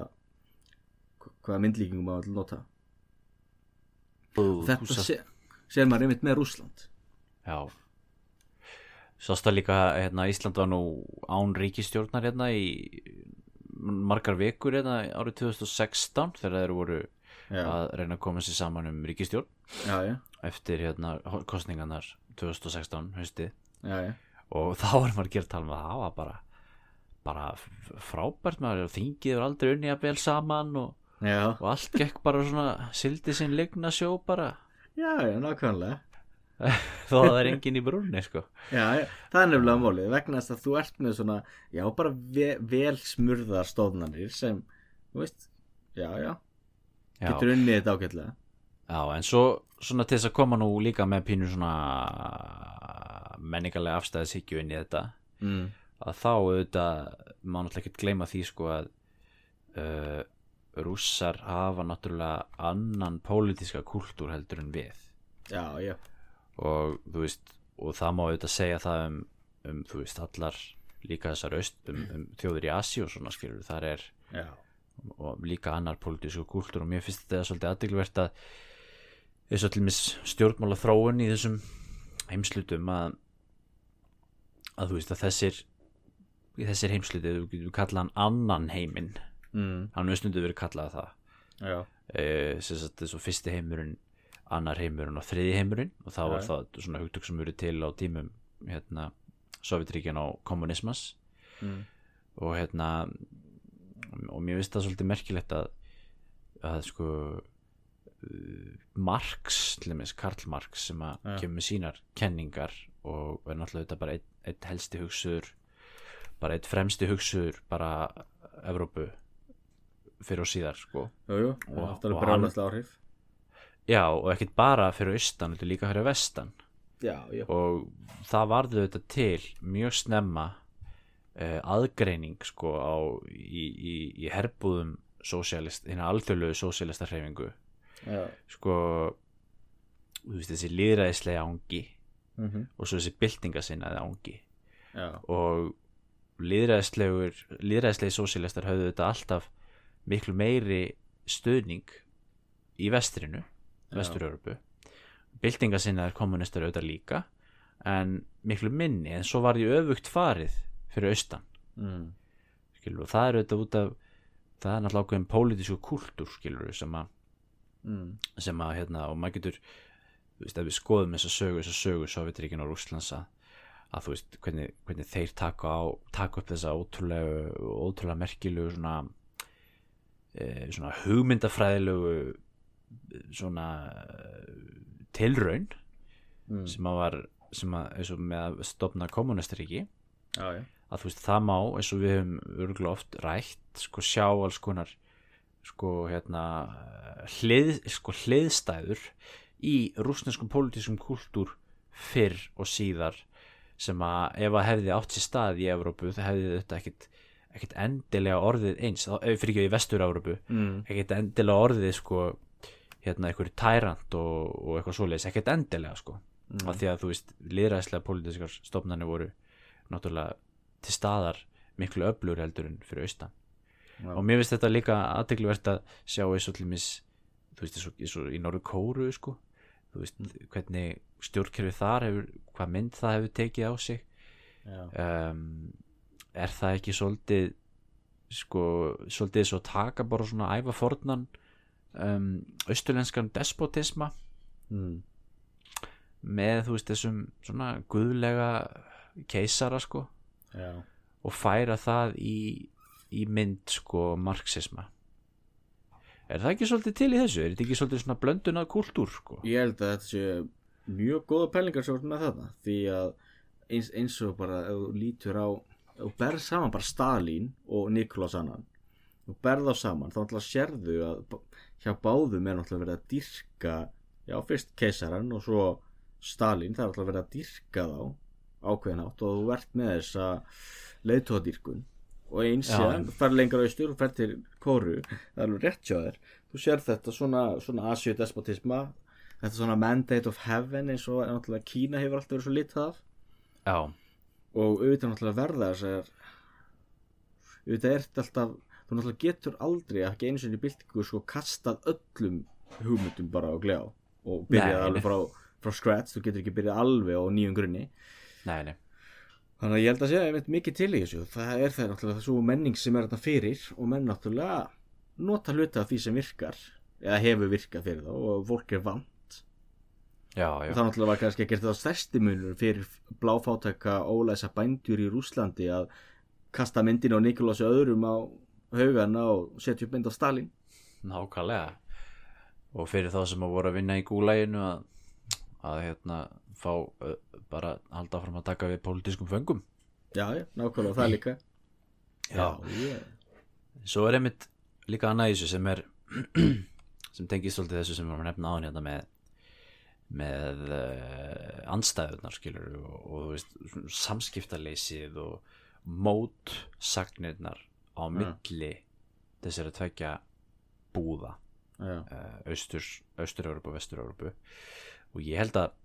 hvaða myndlíkingum maður vil nota. Bú, þetta húsa- sé, sér maður einmitt með Rússland. Já sást það líka hérna, Ísland var nú án ríkistjórnar hérna í margar vikur hérna árið 2016 þegar þeir voru já, að reyna að koma sér saman um ríkistjórn já, já, eftir hérna kostningarnar 2016 haustið. Já, já. og þá var maður að gera tala um að það var bara bara frábært maður þingið er aldrei unni að vel saman og, og allt gekk bara svona sildi sinn ligna sjó bara. Já, já, nákvæmlega að það er enginn í brunni sko. Já, það er nefnilega málið. Vegna þess að þú ert með svona já, bara ve vel smurðar stofnanir sem, þú veist já, já, já, getur unnið þetta ágætlega. Já, en svo svona til þess að koma nú líka með pínu svona menningarlega afstæðishyggju inn í þetta mm. að þá auðvitað má náttúrulega ekki gleyma því sko að uh, rússar hafa náttúrulega annan pólitíska kúltúr heldur en við. Já, já, og þú veist og það má auðvitað segja það um, um þú veist allar líka þessar aust um, um þjóður í Asi og svona skilur þar er já. og líka annar pólitísku kúltúr og mér finnst þetta svolítið aðdegluvert að eins og til mis stjórnmála þróun í þessum heimslutum að að þú veist að þessir í þessir heimsluti, þú getur kallað hann annan heiminn, mm. hann hefur stundu verið kallað það. Já, e, sem sagt þessu fyrsti heimurinn annar heimurinn og þriði heimurinn og þá var það svona hugtök sem verið til á tímum hérna Sovjetríkjan á kommunismas mm. og hérna og mér finnst það svolítið merkilegt að að sko uh, Marx, til dæmis Karl Marx sem að Já. kemur sínar kenningar og er náttúrulega þetta bara einn ein helsti hugsuður bara einn fremsti hugsuður bara Evrópu fyrir og síðar sko jú, jú, Og- það og áhrif já og ekkert bara fyrir austan, þetta líka fyrir vestan. Já, já, og það varðu þetta til mjög snemma uh, aðgreining sko á í, í, í herbúðum hérna alþjóðlegu sósíalista hreyfingu sko þú veist þessi líðræðislega ángi mm og svo þessi byltingasinnaði ángi já, og líðræðislegur líðræðislegi sósíalistar höfðu þetta alltaf miklu meiri stöðning í vestrinu vestur-Európu byltingasinnaðir kommunistar auðvitað líka en miklu minni en svo var því öfugt farið fyrir austan mm. skilur, og það er auðvitað út af það er náttúrulega ákveðin pólitísku kultúr skilur sem að Mm. sem að hérna og maður getur veist við skoðum þessa sögu þessa sögu Sovjetríkin og Rússlands að, að þú veist hvernig, hvernig þeir taka á taka upp þessa ótrúlega ótrúlega merkilegu svona e, svona hugmyndafræðilegu svona eh, tilraun Mm. sem að var sem að eins og með að stopna kommunistaríki já, já, að þú veist það má eins og við höfum örgulega oft rætt sko sjá alls konar sko hérna hlið, sko hliðstæður í rúsneskum pólitískum kultúr fyrr og síðar sem að ef að hefði átt sér stað í Evrópu það hefði þetta ekkit, ekkit endilega orðið eins, ef fyrir ekki í vestur-Evrópu mm. ekkit endilega orðið sko hérna einhverju tærant og, og eitthvað svoleiðis, ekkit endilega sko. Mm. af því að þú veist, liðræðslega pólitískar stofnarnir voru náttúrulega til staðar miklu öflur heldur en fyrir austan. Já. og mér finnst þetta líka aðteglivert að sjá eins og til mis þú veist, eins og, í Norður Kóru sko, þú veist, hvernig stjórnkerfi þar hefur, hvað mynd það hefur tekið á sig. Um, er það ekki svolítið sko, svolítið svo taka bara svona æfa fornan um, austurlenskan despotisma Mm. með þú veist þessum svona guðlega keisara sko Já. og færa það í, í mynd sko marxisma er það ekki svolítið til í þessu er þetta ekki svolítið svona blöndun að kultúr sko Ég held að þetta sé mjög góða pælingar ert með þarna því að eins, eins og bara lítur á þú berð saman bara Stalin og Nikolás annan þú berð þá saman þá náttúrulega sérðu að hjá báðum er náttúrulega verið að dýrka já fyrst keisaran og svo Stalin það er náttúrulega verið að dýrka þá ákveðin átt og þú ert með þessa leiðtóðadýrkun og eins Já. séðan fer lengra austur og fer til Kóru það er alveg rétt hjá þér. Þú sér þetta svona, svona Asíu despotisma þetta svona mandate of heaven eins og náttúrulega Kína hefur alltaf verið svo litað af. Já, og auðvitað náttúrulega verða þessar auðvitað er þetta alltaf þú náttúrulega getur aldrei ekki einu sinni byltingu sko kastað öllum hugmyndum bara á gljá og byrjað alveg frá, frá scratch þú getur ekki byrjað alveg á nýjum grunni. Nei, nei. Þannig að ég held að segja einmitt mikið til í þessu. Það er það náttúrulega svo menning sem er þetta fyrir og menn náttúrulega nota hluta af því sem virkar eða hefur virkað fyrir þá og fólk er vant. Já, og já, það náttúrulega var kannski ekkert það stærsti munur fyrir bláfátæka ólæsa bændur í Rúslandi að kasta myndin á Nikolási öðrum á haugana og setja upp mynd á Stalin nákvæmlega. Og fyrir þá sem að voru að vinna í gúlæginu að, að hérna fá uh, bara halda fram að taka við pólitískum föngum. Já, já, nákvæmlega það líka. Já. ég, svo er einmitt líka annað í þessu sem er sem tengist svolítið þessu sem við varum að nefna áðan hérna með með uh, anstæðunar skilur og, og veist samskiptaleysið og mótsagnirnar á milli þessari tvekja búða já, uh, austurs, austur-Európu og vestur-Európu og ég held að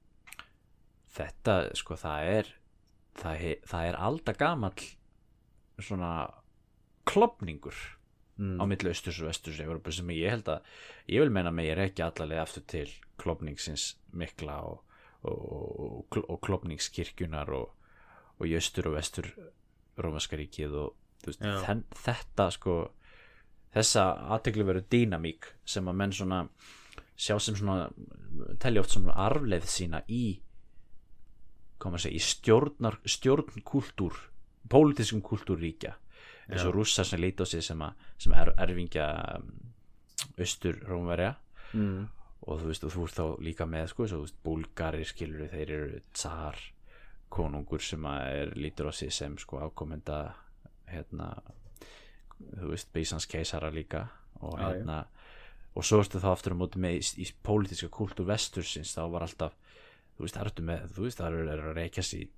þetta sko það er það, he, það er alda gamall svona klopningur mm, á milli austurs og vesturs Európu sem ég held að ég vil meina mig er ekki allavega aftur til klopningsins mikla og, og, og, og klopningskirkjunar og, og í austur og vestur Rómaskaríkið og veist, þen, þetta sko þessa aðtekli verið dýnamík sem að menn svona sjá sem svona telja oft svona arfleið sína í koma að segja, í stjórnar stjórnkúltúr, pólitískum kúltúrríkja eins og rússar sem líti á sig sem, að, sem er erfingja um, austur Rómverja. Mm, og þú veist, og þú ert þá líka með sko, svo, þú veist, búlgarir skilur þeir eru tsar konungur sem að er lítur á sig sem sko ákomenda hérna þú veist, Beisans keisara líka og hérna og svo ertu þá aftur á móti með í, í pólitíska kultúr vestursins þá var alltaf þú veist, það ertu með, þú veist, það eru er að reykja sig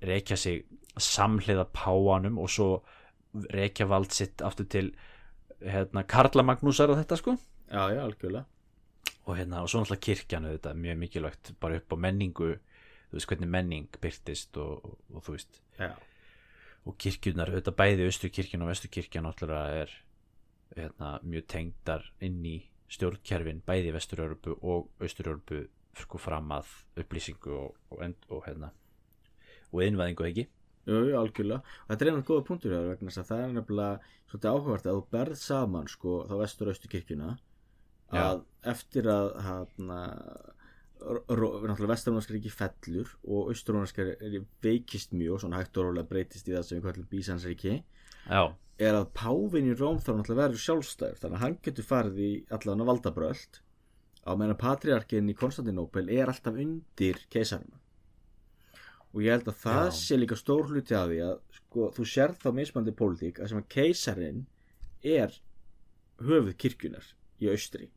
reykja sig samhliða páanum og svo reykja vald sitt aftur til hérna Karla Magnúsar og þetta sko. Já, já, algjörlega. Og hérna og svo náttúrulega kirkjan þetta mjög mikilvægt bara upp á menningu þú veist hvernig menning byrtist og, og, og þú veist. Já, og kirkjunar, auðvitað bæði austurkirkjan og vesturkirkjan náttúrulega er hérna, mjög tengdar inn í stjórnkerfin bæði í vestur-Európu og austur-Európu sko fram að upplýsingu og, og, end, og hérna og innvæðingu ekki jú, jú, algjörlega og þetta er einhvern góða punktur hjá þér vegna þess að það er nefnilega svolítið áhugavert að þú berð saman sko þá vestur og austur kirkjuna Já. að eftir að hana, náttúrulega vesturrónarskaríki fellur og austurrónarskaríki veikist mjög svona hægt og rólega breytist í það sem við kallum bísansríki já, er að Pávin í Róm þá náttúrulega verður sjálfstæður þannig að hann getur farið í allan að valdabröld á meðan patriarkin í Konstantinópel er alltaf undir keisarina og ég held að það Já. sé líka stór hluti af því að sko, þú sérð þá mismandi pólitík að sem að keisarin er höfuð kirkjunar í austri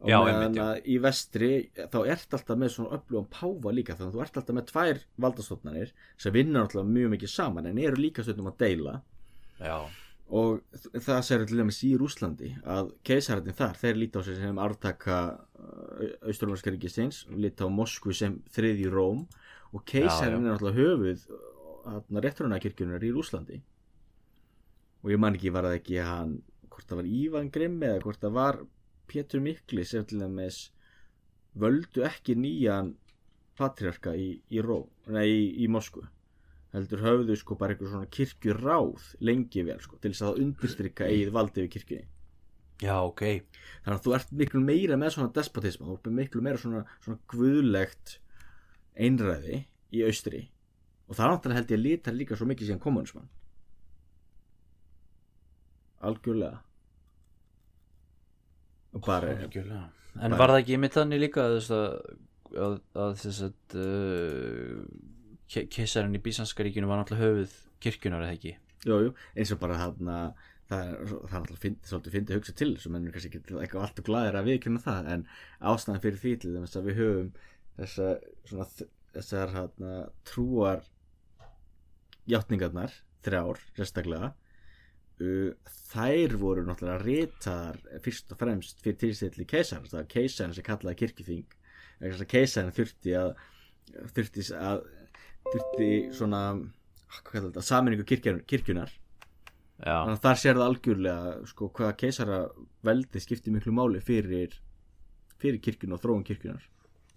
og Já, meðan að í vestri þá ert alltaf með svona öflugum páfa líka þannig að þú ert alltaf með tvær valdastofnanir sem vinna alltaf mjög mikið saman en eru líka stundum að deila. Já, og það sér til dæmis í Rúslandi að keisararnir þar, þeir líta á sig sem artaka austurlumarska ríkisins líta á Moskvu sem þriðji Róm og keisarinn er alltaf höfuð rétturuna kirkjunar í Rúslandi og ég man ekki var það ekki hann hvort það var Ívan Grimm eða hvort það var Pétur Mikli sem til dæmis völdu ekki nýjan patriarka í, í Róm, nei í, í Moskvu. Heldur höfðu sko bara einhver svona kirkjuráð lengi vel sko til þess að undirstrykka eigið valdi við kirkjunni. Já, ok. Þannig að þú ert miklu meira með svona despotisma þú ert miklu meira svona, svona guðlegt einræði í austri. Og það náttúrulega held ég að lita líka svo mikið síðan kommunismann algjörlega bara. En var það ekki mitt þannig líka að, að, að, þess að uh, ke keisarinn í Bísanska ríkinu var náttúrulega höfuð kirkjunar eða ekki jú, jú, eins og bara þarna það er, er fyndi, svolítið fyndi að hugsa til þessu menn er kannski ekki eitthvað alltaf glæðir að viðkynna það en ástæðan fyrir því til þess að við höfum þessa, svona, þessar hana, trúar játningarnar þrjár, sérstaklega uh, þær voru náttúrulega ritaðar fyrst og fremst fyrir tilstilli keisar það var keisarinn sem kallaði vegna þess að keisarinn þurfti að þurfti að þurfti svona þetta, saminningu kirkjunar, þannig að þar sér það algjörlega sko hvað keisara veldi skipti miklu máli fyrir fyrir kirkjun og þróun kirkjunar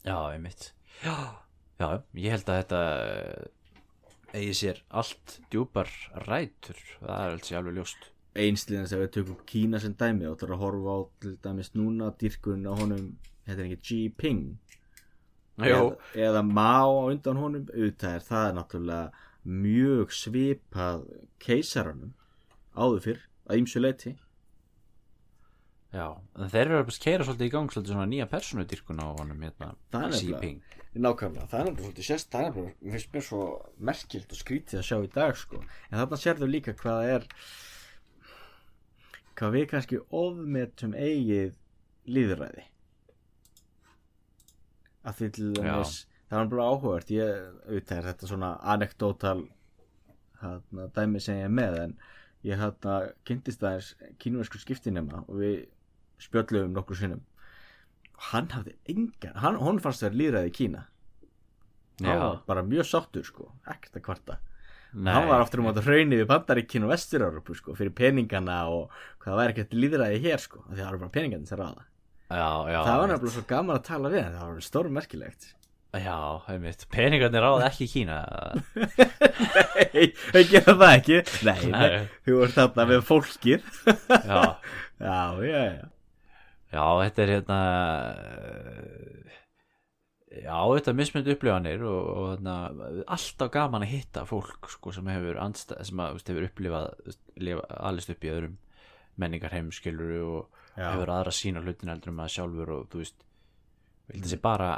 já, einmitt. Já, já, ég held að þetta eigi sér allt djúpar rætur. Það er alls alveg ljóst. Einsliðan sem við tökum Kína sem dæmi og það er að horfa á til dæmis núna dýrkun á honum, þetta er ekki Jinping? Eða, eða Mao undan honum auðvitað er það náttúrulega mjög svipað keisaranum áður fyrr að ýmsu leiti já, en þeir eru að keira svolítið í gang svolítið svona nýja persónudýrkun á honum hérna, er. Jinping Nákvæmlega, það er náttúrulega svolítið sérst, það er náttúrulega, mér finnst mér svo merkilt og skrítið að sjá í dag, sko. En þarna sérðu líka hvað er, hvað við kannski ofmetum eigið líðræði. Að því til dæmis, það var bara áhugavert, ég, auðvitað er þetta svona anekdótal, hérna, dæmi sem ég er með, en ég hérna kynntist aðeins kínversku skiptinema og við spjöllum nokkur sinnum hann hafði engan, hann, hún fannst þér líðræði í Kína. Hann var bara mjög sáttur sko, ekkert að kvarta. Nei, hann var aftur um að hraunið við Bandaríkinn og Vestur-Európu sko, fyrir peningana og hvað væri ekkert líðræði hér sko, því það var bara peningana sem ráða. Já, já það var nefnilega svo gaman að tala við það var stórmerkilegt. Já, einmitt, peningarnir ráða ekki Kína. Nei, þau gera það ekki. Nei, nei, þú ert þarna með fólkið. Já, já, já, já já, þetta er hérna eh, Já, þetta er mismyndi upplifanir og, og hérna, alltaf gaman að hitta fólk sko, sem hefur sem að, hefur upplifað alist upp í öðrum menningar heimskilur og Já. hefur aðra sína hlutin heldur um að sjálfur og þú veist, vildi þessi bara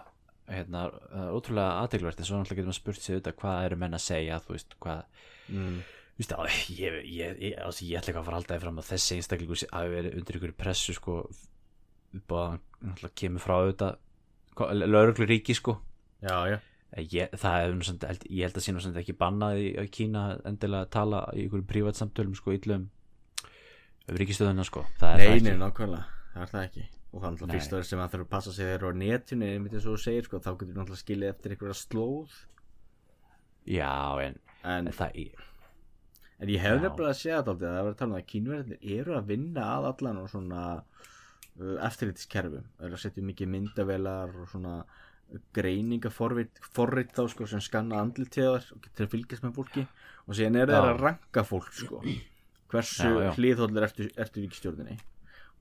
hérna, ótrúlega aðteglvert en svo náttúrulega getur maður spurt sig auðvitað hvað eru menn að segja, þú veist, hvað mm. Veist, á, ég, ég, ég, ég ætla ekki að fara því fram að þessi einstaklingu sé- hafi verið undir ykkur pressu sko hann náttúrulega kemur frá auðvitað lauruglu ríki sko. Já, já. Ég, það er samt, held, ég held að nú samt ekki bannað í, í Kína endilega að tala í ykkur prívat samtölum sko illum um ríkistöðuna sko. Það er Nei, það nei, ekki. nákvæmlega, það er það ekki. Og það er náttúrulega fyrst aðeins sem að þurfa að passa sig þeirra á netinu, einmitt eins og þú segir sko, þá getur þú náttúrulega skilið eftir einhverja slóð. Já en, en, það í, en ég hef nefnilega að segja þetta aldrei að það var að tala um að kínverðinir eru að vinna að allan og svona uh, eftirlitskerfum, eru að setja mikið myndavelar og svona greiningaforrit forrit þá sko sem skanna andlitíðar og getur fylgjast með fólki. Og síðan þeir Já. að ranka fólk sko. Hversu hlýðhóllir ertu, ertu ríkistjórninni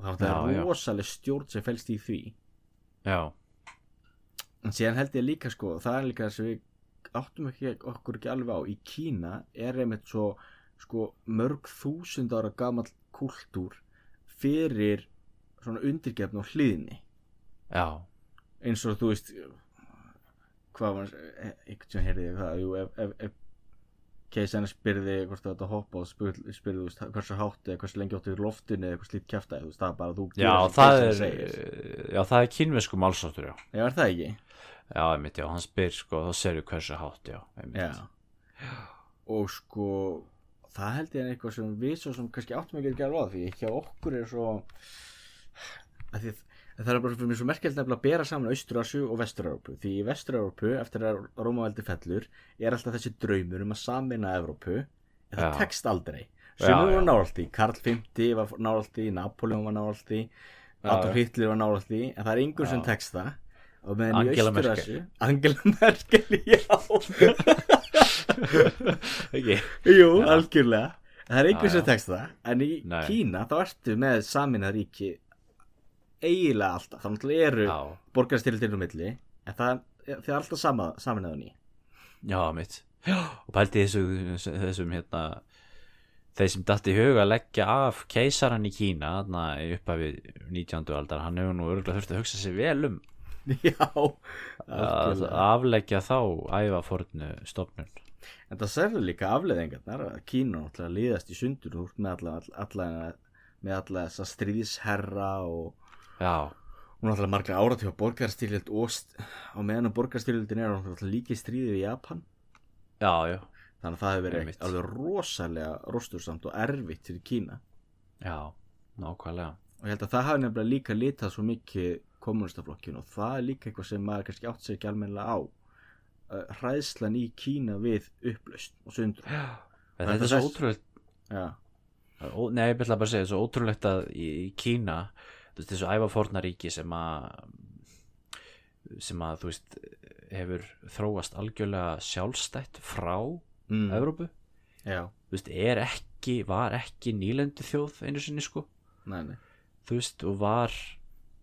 og það Já, er já. rosaleg stjórn sem fælst í því. Já, En síðan held ég líka sko, það er líka sem við áttum ekki, okkur ekki alveg á í Kína er einmitt svo sko mörg þúsund ára gamall kultúr fyrir svona undirgefn og hliðni já, eins og þú veist hvað var einhvern sem heyrði það jú, ef, ef, ef keisarinn spyrði hvort þetta hoppa og spyrði, spyrði veist, hversu hátt eða hversu lengi áttu í loftinu eða eitthvað slíkt kjæfta þú veist, það er bara þú Já, það er. Já, það er kínvesku málsáttur, já Já, er það ekki? Já, einmitt, já, hann spyr, sko, þá serðu hversu hátt, já einmitt. Já Og sko það held ég er eitthvað sem við svo sem kannski áttum ekki að gera ráð því ekki að okkur er svo að því að það er bara fyrir mér svo merkjöld nefnilega að bera saman Austur-Asju og Vestur-Európu því í Vestur-Európu eftir að Rómaveldi fellur er alltaf þessi draumur um að samina Európu en það Já. tekst aldrei. Vorum nálægt í, Karl V var nálægt í Napoleon var nálægt í Adolf. Hitler var nálægt í en það er einhver sem tekst það. Angela Austur-Asju Angela Merkel, já. Ekki. Jú, Já. algjörlega. Það er Já, sem tekst það En í Nei. Kína þá ertu með saminað ríki eiginlega alltaf. Það náttúrulega eru Já, borgarstyrildinu milli En það, það er alltaf sama, saminað á ný. Já, mitt. Já, og pældi þessu, þessum, hérna þeir sem datt í huga að leggja af keisaran í Kína þarna í upphafi 19. aldar hann hefur nú örgulega þurft að hugsa sér vel um. Já, að afleggja þá ævafornu stofnun. En það sérðu líka afleðingarnar að Kína náttúrulega líðast í sundur ert með alla, alla, með alla þessa stríðisherra og Já, hún náttúrulega margra áratífa borgarstyrjöld og á meðan að borgarstyrjöldin er náttúrulega líki stríðið í Japan. Já, já, þannig að það hefur verið alveg rosalega rostursamt og erfitt fyrir Kína. Já, nákvæmlega. Og ég held að það hafi nefnilega líka litað svo mikið kommunistaflokkinu og það er líka eitthvað sem maður kannski átt sér ekki almennilega á uh, hræðslan í Kína við upplaust og sundrum Já, þetta er er svo ótrúlegt. Já, Ó, Nei, ég ætla bara að segja, svo ótrúlegt að í, í Kína, veist, þessu ævafornaríki sem að sem að, þú veist, hefur þróast algjörlega sjálfstætt frá mm, Evrópu, já, þú veist, er ekki var ekki nýlendu þjóð einu sinni, sko, nei, nei. Þú veist, og var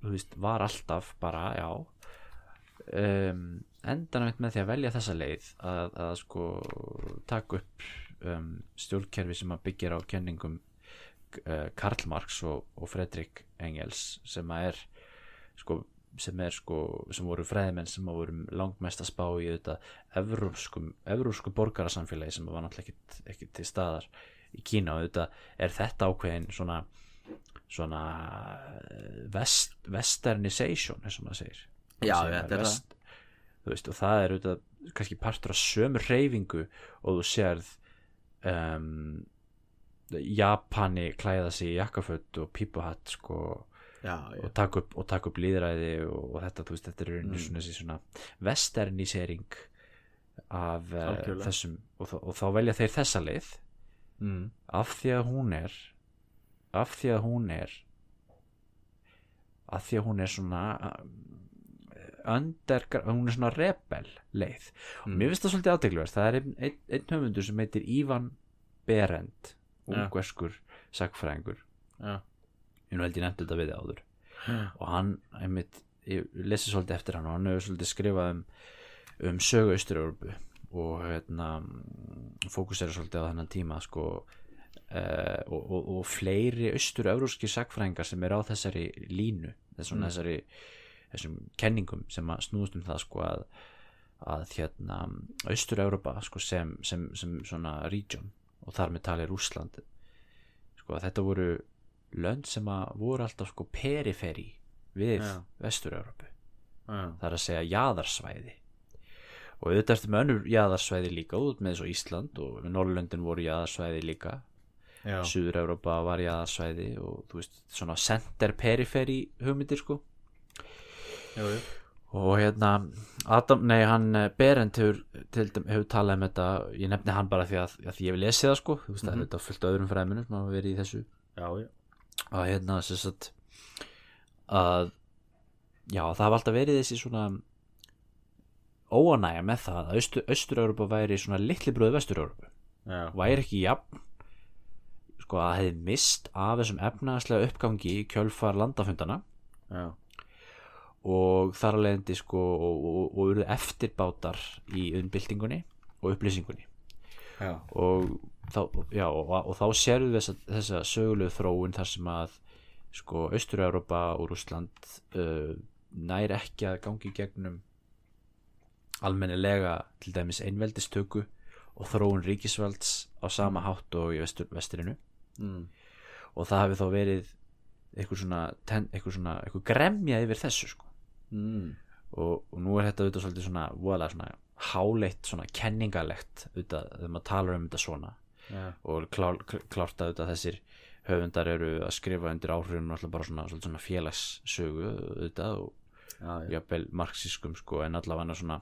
þú veist, var alltaf bara, já um, endanum með því að velja þessa leið að, að sko taka upp um, stjórnkerfi sem að byggja á kenningum Karl Marx og, og Fredrik Engels sem er sko sem er sko, sem voru fræðimenn sem voru langmest að spá í þetta evrópsku borgarasamfélagi sem var náttúrulega ekkit, ekkit til staðar í Kína. Og þetta er þetta ákveðin svona svona eh, vest, westernization eins og maður segir. Já, þetta er þú veist, og það er auðvitað kannski partur af sömu reyfingu og þú sérð um, Japani klæða sig í jakkaföld og pípuhatt sko já, já, og taka upp, og taka upp líðræði og, og þetta, þú veist, þetta er mm. Svona, svona westernisering af uh, Algjörlega. þessum og, og þá velja þeir þessa leið mm, af því að hún er af því að hún er af því að hún er svona under, hún er svona rebel leið og mm. mér finnst það svolítið aðtegluvert það er einn, einn, einn höfundur sem heitir Ívan Berend. Ungverskur sagfræðingur ég nú held ég nefndi þetta við þig áður. Og hann, einmitt, ég lesi svolítið eftir hann og hann hefur svolítið skrifað um, um sögu Austur-Európu og hérna fókusera svolítið á þennan tíma sko uh, og, og, og fleiri austur-európski sagfræðingar sem er á þessari línu þessum, Mm. þessari þessum kenningum sem að snúðust um það sko að að hérna Austur-Európa sko sem, sem, sem svona region og þar með tali Rússland. Sko þetta voru lönd sem að voru alltaf sko periferi við Já. Vestur-Európu já, það er að segja jaðarsvæði. Og auðvitað ertu með önnur jaðarsvæði líka út með og Ísland og Norrlöndin voru jaðarsvæði líka. Já, Suður-Európa var jaðarsvæði og þú veist svona center periferi hugmyndir sko. Já, já. Og hérna Adam, nei hann eh, Berend hefur, hefur talað um þetta ég nefni hann bara því að, að ég vil lesi það sko þú veist Mhm. það er þetta fullt af öðrum fræðmunum sem hafa verið í þessu já, já. að hérna sagt að já það hafa alltaf verið þessi svona óanægja með það að Austur- Austur-Európa væri svona litli bröðu Vestur-Európu já. væri ekki jafn sko að hefði mist af þessum efnaðslega uppgangi í kjölfar landafundana já. Og þar að leiðandi sko og, og, og urðu eftirbátar í umbyltingunni og upplýsingunni já. og þá, já, og, og þá sérðu þessa, þessa sögulegu þróun þar sem að sko Austur-Európa og Rússland uh, nær ekki að gangi gegnum almennilega til dæmis einveldistöku og þróun ríkisvalds á sama hátt og í vestur, vesturinu mm. og það hafi þá verið eitthvað svona, eitthvað svona eitthvað gremja yfir þessu sko Mm. og, og nú er þetta auðvitað svolítið svona voðalega svona háleitt svona kenningalegt auðvitað þegar maður talar um þetta svona Já. og klár, klárt að auðvitað þessir höfundar eru að skrifa undir áhrifinu alltaf bara svona, svona félagssögu auðvitað og jafnvel marxískum sko en allavega svona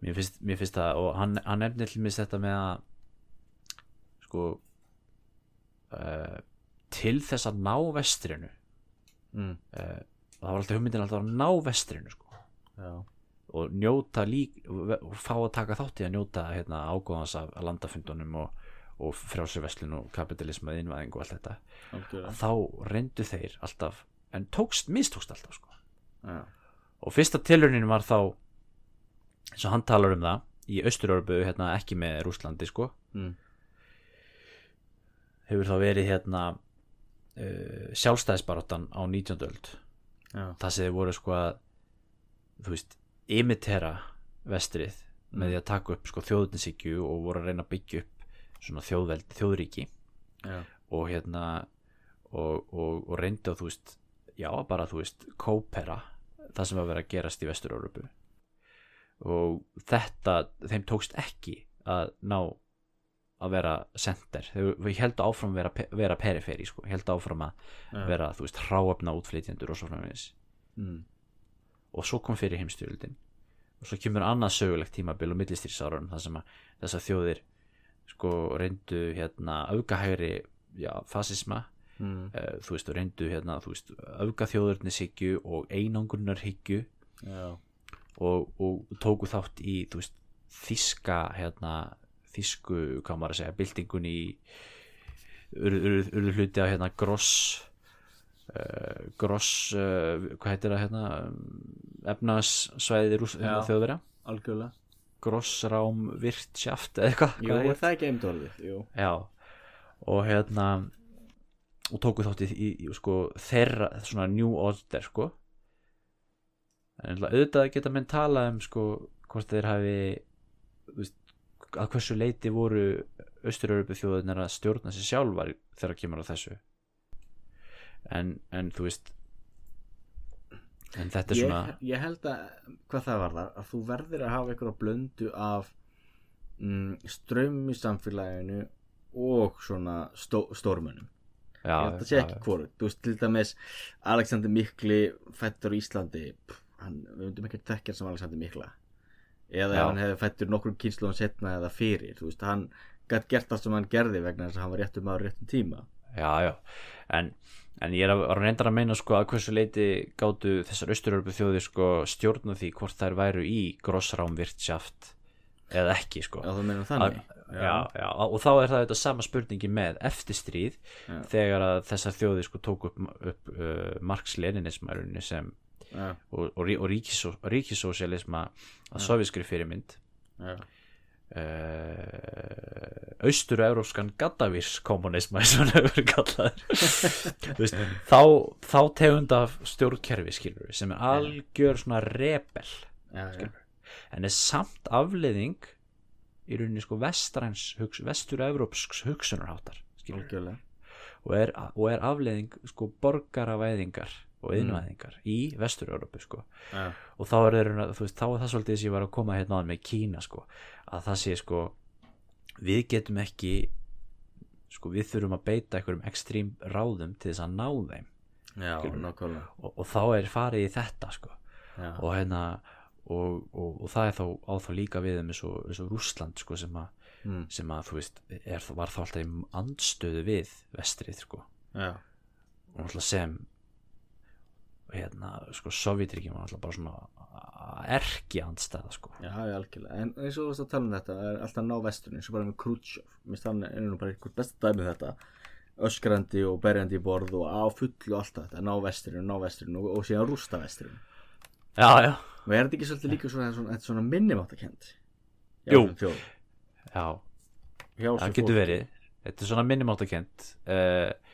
mér finnst, mér finnst það og hann, hann nefnir til mér þetta með að sko uh, til þess að ná vestrinu Mm. uh, það var alltaf hugmyndin alltaf að ná vestrinu sko og njóta lík og fá að taka þátt í að njóta hérna, ágóðans af landafundunum og, og frjálsirveslun og kapitalism að innvæðing og allt þetta Algjörlega. þá reyndu þeir alltaf en tókst, mistókst alltaf sko og fyrsta tilraunin var þá eins og hann talar um það í Austurörbu hérna ekki með Rúslandi sko Mm. hefur þá verið hérna uh, sjálfstæðisbaráttan á 19. öld. Það sem þið voru sko að þú veist, imitera vestrið með því að taka upp sko þjóðninsíkju og voru að reyna að byggja upp svona þjóðveld, þjóðríki. Já. og hérna og, og, og reyndu að þú veist já bara þú veist kópera það sem var verið að gerast í Vestur-Európu og þetta þeim tókst ekki að ná að vera sender við heldur áfram að vera, vera periferi sko, heldur áfram að Já. vera þú veist hráöfna útflytjendur og svo framvegis Mm. og svo kom fyrir heimstyrjöldin og svo kemur annað sögulegt tímabil og millistýrsárun þar sem að þessar þjóðir sko reyndu hérna öfgahægri já, fasisma Mm. uh, þú veist, og reyndu hérna þú veist, öfgaþjóðurnishyggju og einangrunarhyggju Já. og, og tóku þátt í þú veist, þíska hérna, þísku, hvað maður að segja byltingun í urðu, hluti af hérna gross uh, gross uh, hvað heitir það hérna efnaðssvæði rús, hérna, þjóðverja Algjörlega. grossrám virtsjaft eða eitthvað Jú, hvað er það? Jú. Já og hérna og tóku þátt í, í, í sko, þeirra svona new order sko en auðvitað geta menn tala um sko hvort þeir hafi veist, að hversu leiti voru austuröröpu þjóðunar að stjórna sér sjálfar þegar kemur á þessu en, en þú veist en þetta er Ég, svona ég held að, hvað það var þar, að þú verður að hafa einhverja blöndu af mm, strömm í samfélaginu og svona stó, stórmönnum. já, ég held að sé ekki hvort. Þú veist, til dæmis Alexander Mikli fættur á Íslandi, pff, hann, við myndum ekki þekkja hann sem Alexander Mikla. Eða Já. ef hann hefði fættur nokkrum kynsluðum setna eða fyrir, þú veist, hann gætt gert það sem hann gerði vegna þess að hann var réttum maður réttum tíma. já, já, en, en ég er að, að reyndar að meina sko að hversu leiti gátu þessar austurörbu þjóðir sko stjórna því hvort þær væru í grossrám virtsjaft eða ekki sko Já, þú meina þannig? já, já, og þá er það þetta sama spurningi með eftir stríð Já. þegar að þessar þjóðir sko tók upp, upp uh, Marx-Leninismærunni sem Já, og, og, og ríkisó, ríkisósialisma að soviskri fyrirmynd. Já, uh, austur-európskan gaddavírskommunisma eins og hann hefur kallaður. Veist, þá, þá tegund af stjórnkerfi skilur sem er algjör svona rebel en er samt afleiðing í rauninni sko vestur-európsks hugsunarháttar og er, og er afleiðing sko borgaravæðingar og innvæðingar í vestur-európu sko. Já, og þá er, veist, þá er það svolítið sem ég var að koma hérna að með Kína sko, að það sé sko við getum ekki sko við þurfum að beita einhverjum ekstrím ráðum til þess að ná þeim. Já, og, og þá er farið í þetta sko. Já, og hérna og, og, og það er þá á þá líka við um eins og, Rússland sko sem að, mm, sem að þú veist er, var þá alltaf í andstöðu við vestrið sko. Já, og náttúrulega sem hérna sko Sovjetríkjum var náttúrulega bara svona erki andstæða sko já, já, algjörlega. En eins og þú veist að tala um þetta, er alltaf ná vesturinn, eins og bara með Khrushchev. Mér finnst hann er nú bara einhver besta dæmið þetta. Öskrandi og berjandi í borð og á fullu og allt þetta. Ná vesturinn, ná vesturinn og, og síðan rústa vesturinn. já já Og er þetta ekki svolítið líka svona, svona, svona minnumáttakend? Jú. Já hjá það getur verið þetta er svona minnumáttakent uh, uh,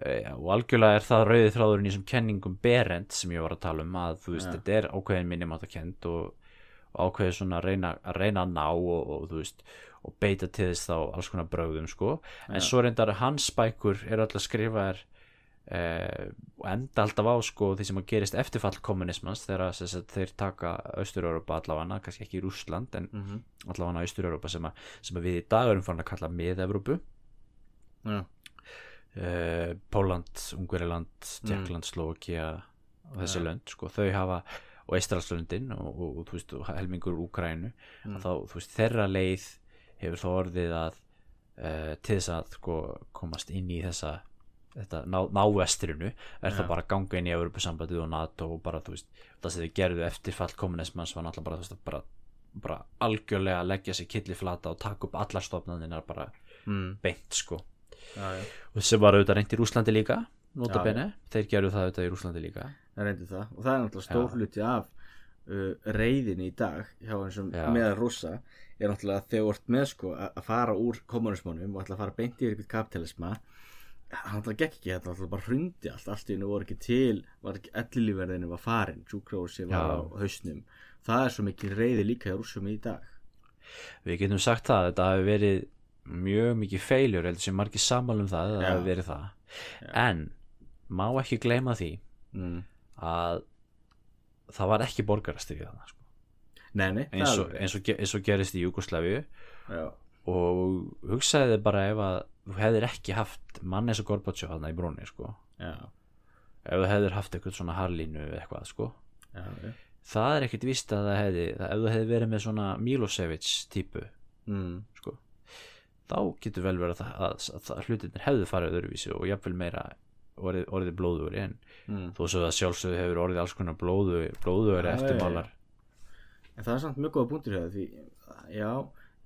og algjörlega er það rauðið þráðurinn í þessum kenningum Berend sem ég var að tala um að þú veist Já. þetta er ákveðin minnumáttakent og, og ákveðin svona að reyna að, reyna að ná og, og þú veist og beita til þess þá alls konar brögðum sko en Já. svo reyndar hans bækur eru alltaf skrifaðar eh, og enda alltaf á sko því sem að gerist eftirfall kommunismans þegar sem þeir taka Austur-Europa allavega, kannski ekki í Rússland en mm -hmm. allavega Austur-Europa sem, sem að við í dag erum farin að kalla mið-Evrópu Já, uh, Póland, Ungveriland, Tjekkland, Slovakia og þessi Ja. lönd sko, þau hafa og Eistralslöndin og, og, og, veist, og helmingur Úkrænu Mm. að þá, þú veist, þeirra leið hefur þá orðið að uh, til þess að sko, komast inn í þessa þetta ná, návestrinu er Ja. það bara að ganga inn í Evropasambandið og NATO og bara, þú veist, það sem þau gerðu eftir fall kommunismans var náttúrulega bara, þú veist, bara, bara algjörlega að leggja sig killi flata og taka upp allar stofnanir bara mm. beint sko já, já, og sem var auðvitað reynd í Rúslandi líka nota Já, bene, þeir gerðu það auðvitað í Rúslandi líka. Það reyndi það. Og það er náttúrulega stór Já. hluti af uh, reyðinni í dag hjá þessum Já. meðal rússa er náttúrulega að þegar ert með sko að að fara úr kommunismónum og ætla að fara beint í eitthvað kapitalisma hann náttúrulega gekk ekki, þetta náttúrulega bara hrundi allt. Allt í hennu voru ekki til, var ekki ellilíverðinu var farin, sjúkrósi var á hausnum. Það er svo mikil reyði líka hjá rússum í dag. Við getum sagt það, þetta hafi verið mjög mikið feiljur, heldur sem margir sammála um það, það Já. hafi verið það en má ekki gleyma því mm. að það var ekki borgarastyrið þannig sko. eins, það eins, eins og gerist í Júgoslavíu já, og hugsaði þið bara ef að þú hefðir ekki haft mann eins og Gorbatsjó þarna í brúni sko. já, ef þú hefðir haft eitthvað svona harlínu eða eitthvað sko. já, já. það er ekkert víst að það hefði það, ef þú hefði verið með svona Milosevic típu Mm. sko, þá getur vel verið að, að, að, að hlutinir hefðu farið öðruvísi og jafnvel meira orðið, orðið blóður en Mm. þó svo að sjálfsögðu hefur orðið alls konar blóðu, blóður Já, eftirmálar. En það er samt mjög góða það því, já,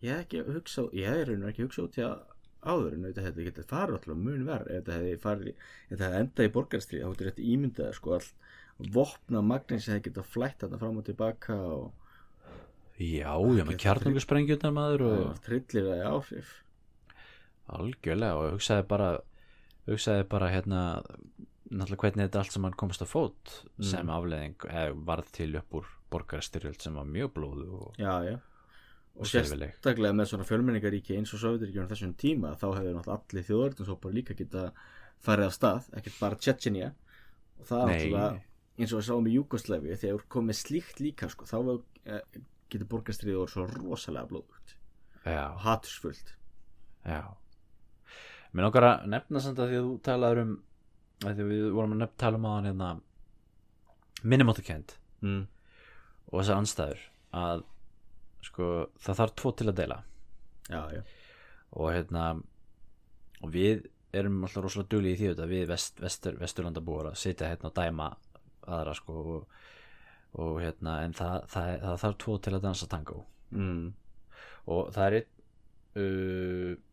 ég hef ekki hugsa, ég hef raunir ekki hugsa út í að áður en þetta hefði getið farið alltaf mun verð ef þetta hefði farið, þetta hefði endað í borgarstríð þá hefði þetta ímyndað sko all vopna magnin sem hefði getað flætt þarna fram og tilbaka og já, já, með kjarnungusprengjurnar maður og trillir það í áhrif algjörlega og hugsaði bara hugsaði bara hérna náttúrulega hvernig þetta allt sem hann komst á fót Mm. sem afleðing varð til upp úr borgarstyrjöld sem var mjög blóðu og, Já, já. Og og sérstaklega með svona fjölmenningaríki eins og Sovjetiríkjum þessum tíma þá hefur náttúrulega allir þjóðarðinsópar líka geta farið af stað, ekkert bara Tjetjenia og það náttúrulega eins og við sáum í Júgoslavi þegar með slíkt líka sko, þá eh, getur orðið svo rosalega blóðugt og hatursfullt já mér nokkar að nefna samt að því að þú talaður um að því að við vorum að nefna tala um að hann hérna minnumáttakend mm. og þessar anstæður að sko það þarf tvo til að deila. Já, já, og hérna og við erum alltaf rosalega dugli í því þetta við vest, vestur, vesturlandabúar að sitja hérna og dæma aðra sko og, og hérna en það, það, það þarf tvo til að dansa tango. Mm. og það er einn uh,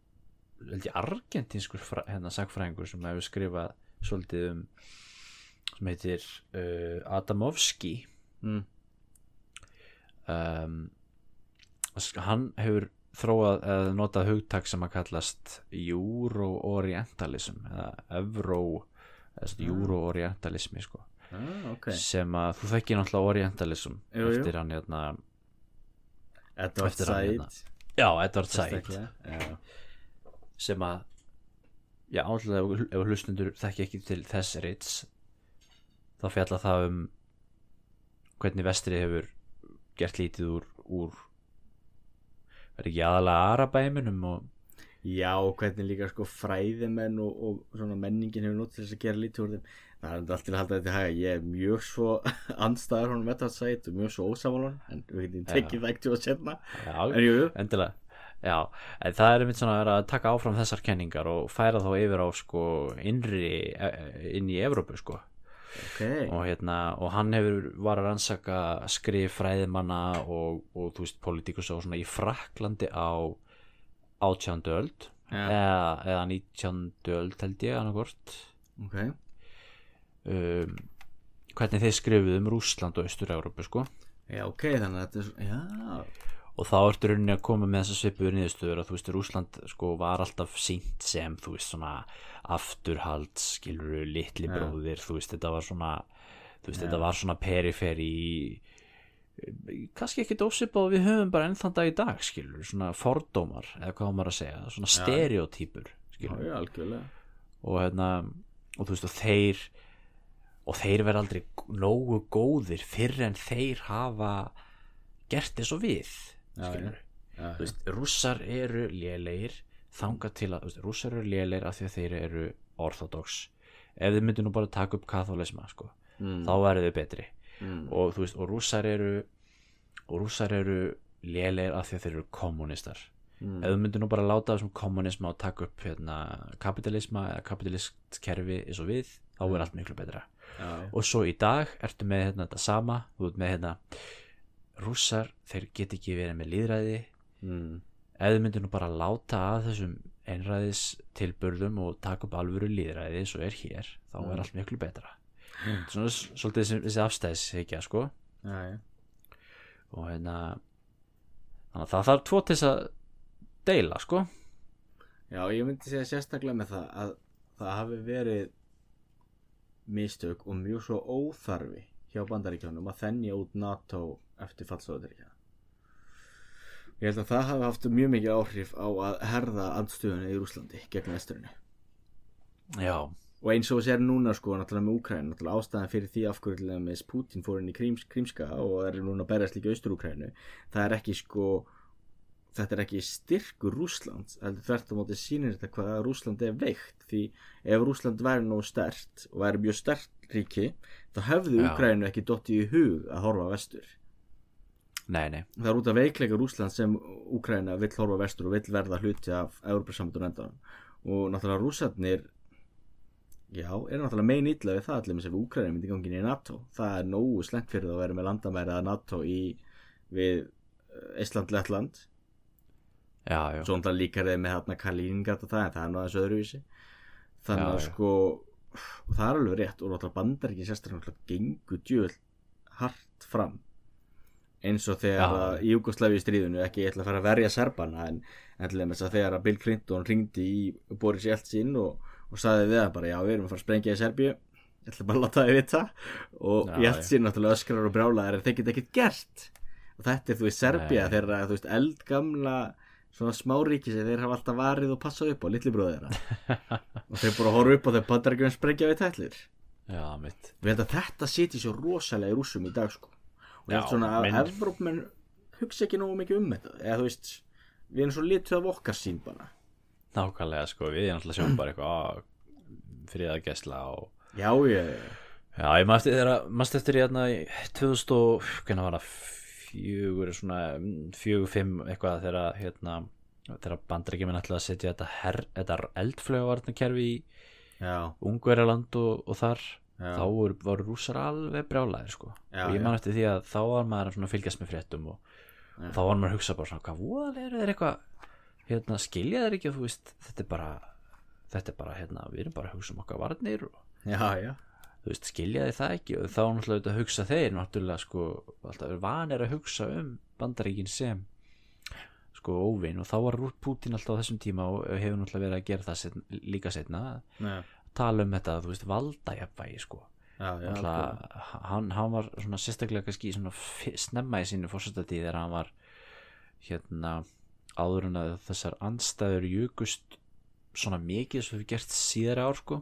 held ég argentinskur hérna sagfræðingur sem hefur skrifað svolítið um sem heitir uh, Adamovski Mm. um, hann hefur þróað eða notað hugtak sem að kallast Euro-Orientalism eða Euro Ah. Euro-Orientalismi sko. ah, ok sem að þú þekkir náttúrulega Orientalism Jú, jú. eftir hann hérna Edward hann Said hérna. já, Edward Said sem að já, alltaf ef, ef hlustundur þekki ekki til þess rits þá fjalla það um hvernig vestri hefur gert lítið úr, úr er ekki aðalega arabæminum og Já, hvernig líka sko fræðimenn og, og svona menningin hefur nótt til þess að gera lítið úr þeim. Það er enda allt til að halda þetta haga. Ég er mjög svo andstæður honum þetta sæt og mjög svo ósamalun en við getum tekið það ekki að setna já, endilega já, það er einmitt svona að vera að taka áfram þessar kenningar og færa þá yfir á sko innri e- inn í Evrópu sko. Ok. Og hérna, og hann hefur var að rannsaka skrif fræðimanna og, og þú veist, politíkus og svona í Fraklandi á átjándu öld. Já. eða, eða nítjándu öld held ég annarkvort ok, um, hvernig þeir skrifuðu um Rússland og Austur-Európu sko. Já ok þannig að þetta er svo, já og þá ertu rauninni að koma með þessa svipuður niðurstöður að þú veist, Rússland sko var alltaf sínt sem, þú veist, svona afturhald, skilur litli Já. bróðir, þú veist, þetta var svona þú veist, Já. þetta var svona periferi kannski ekkit ósipað og við höfum bara ennþann dag í dag skilur, svona fordómar eða hvað maður að segja, svona stereotýpur Já, skilur, algjörlega og hérna og þú veist og þeir og þeir verða aldrei nógu góðir fyrir en þeir hafa gert eins og við þú veist, rússar eru lélegir þangað til að, veist, rússar eru lélegir af því að þeir eru orthodox. Ef þið myndu nú bara taka upp katholisma sko, Mm. þá verður þið betri. Mm. og þú veist, og rússar eru og rússar eru lélegir af því að þeir eru kommunistar Mm. ef þú myndir nú bara láta þessum kommunisma og taka upp hérna, kapitalisma eða kapitalist kerfi eins og við þá er allt miklu betra. Já, og svo í dag ertu með hérna, þetta sama þú ert með hérna rússar, þeir get ekki verið með líðræði Mm. þið myndir nú bara láta að þessum einræðis tilburðum og taka upp alvöru líðræði og er hér þá er allt miklu betra. Svona s- svolítið þessi, þessi afstæðis ekki sko. Já, já. og hérna þannig að það þarf tvo til þess að deila sko. Já, ég myndi segja sérstaklega með það að það hafi verið mistök og mjög svo óþarfi hjá bandaríkjónum að þennja út NATO eftir fallsóðuríkja. Ég held að það hafi haft mjög mikið áhrif á að herða andstöðuna í Rúslandi gegn vesturinu. já, Og eins og er núna sko, náttúrulega með Úkræn, náttúrulega ástæðan fyrir því af hverju til dæmis Putin fór inn í Kríms, Krímska og er núna að berjast líka Austur-Úkrænu, það er ekki sko, þetta er ekki styrkur Rússland, heldur þvert á móti sýnir þetta hvað Rússland er veikt, því ef Rússland væri nógu stert og væri mjög stert ríki, þá Já. Úkrænu ekki dottið í hug að horfa vestur. Nei, nei Það er út af veikleika Rússland sem Úkræna vill horfa vestur og vill verða hluti af Európa-samtönd endanum. Og náttúrulega rússarnir, já, er náttúrulega megin illa við það allir með sem Úkræna myndi gangin í NATO. Það er nógu slengt fyrir það að vera með landamæri að NATO í við Ísland, Lettland. já, já, Svo náttúrulega líkar þeir með þarna Kaliningrad og það, en það er nú aðeins öðruvísi. Þannig að sko, það er alveg rétt og náttúrulega bandar ekki sérstaklega náttúrulega gengur djöl hart fram eins og þegar í Júgoslavi stríðinu ekki ætla að fara að verja Serbana en ætla þess að þegar að Bill Clinton ringdi í Boris Jeltsin og, og saði við hann bara já við erum að fara að sprengja í Serbíu ég ætla bara að láta þið vita. Og Jeltsin náttúrulega öskrar og brjálaðar en þeir geta ekkert gert. Og þetta er þú Serbía Nei. þeirra þú veist eldgamla svona smáríki sem þeir hafa alltaf varið og passað upp á litli bróð þeirra. Og þeir bara horfa upp og þeir bandar ekki að sprengja við tætlir já, Við þetta siti svo rosalega í rússum í dag sko og ég held Já, svona að Evrópmenn hugsa ekki nógu mikið um þetta. Eða þú veist, við erum svo lituð af okkar sín bara. Nákvæmlega sko, við erum alltaf sjáum bara eitthvað friðagesla og Já, ég, já, ég maður eftir þeirra, maður eftir hérna í 2000 og, hvernig var það? Fjögur, svona fjögur, fimm eitthvað þegar hérna þegar bandarækjumenn ætlaði að setja þetta, her, þetta eldflögavarnakerfi í Ungverjaland og, og þar já, þá voru, voru rússar alveg brjálæðir sko. Og ég man eftir því að þá var maður að fylgjast með fréttum og, og þá var maður að hugsa bara svona hvað voðal eru þeir eitthvað? Hérna, skilja þeir ekki og þú veist þetta er bara, þetta er bara hérna, við erum bara að hugsa um okkar varnir og já, já, þú veist, skilja þeir það ekki. Og þá náttúrulega að hugsa þeir náttúrulega sko, alltaf er vanir að hugsa um bandaríkin sem sko óvin. Og þá var Rúr Putin alltaf á þessum tíma og hefur náttúrulega verið að gera það setna, líka setna tala um þetta, þú veist, valdajafvægi sko. Já, já Náttúrulega, hann, hann var svona sérstaklega kannski svona snemma í sínu fórsetati þegar hann var hérna áður en að þessar andstæður jukust svona mikið sem við gert síðara ár sko.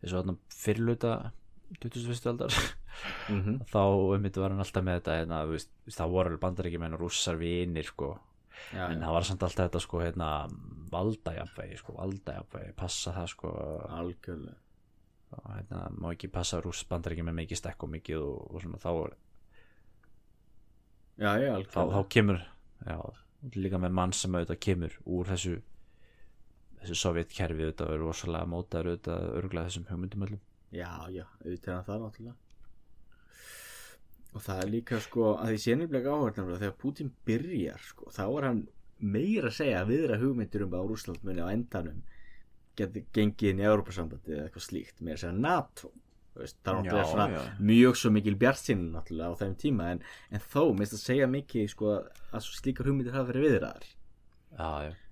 Eins og þarna fyrirluta 21. aldar. Mhm, þá einmitt var hann alltaf með þetta hérna, þú veist, það voru alveg bandaríkjumenn og rússar vinir sko já, en það var samt alltaf þetta sko hérna valdajafvægi sko valdajafvægi passa það sko. Algjörlega. Og hérna má ekki passa rúss bandaríkjum með mikið stekk og mikið og, og svona þá, Já, já, þá, þá kemur já, líka með mann sem auðvitað kemur úr þessu þessu sovjetkerfi auðvitað er rosalega mótaður auðvitað örgulega þessum hugmyndum öllum. Já, já, auðvitað er það náttúrulega Og það er líka sko að því sénirlega áhverðan þegar Putin byrjar sko, þá er hann meira að segja að viðra hugmyndir um að Rússland muni á endanum geti gengið inn í Európa-sambandi eða eitthvað slíkt, meira að segja NATO veist, það er náttúrulega Já, svona já. mjög svo mikil bjartsinn náttúrulega á þeim tíma en, en þó, minnst að segja mikið sko að slíkar hugmyndir hafa verið viðraðar.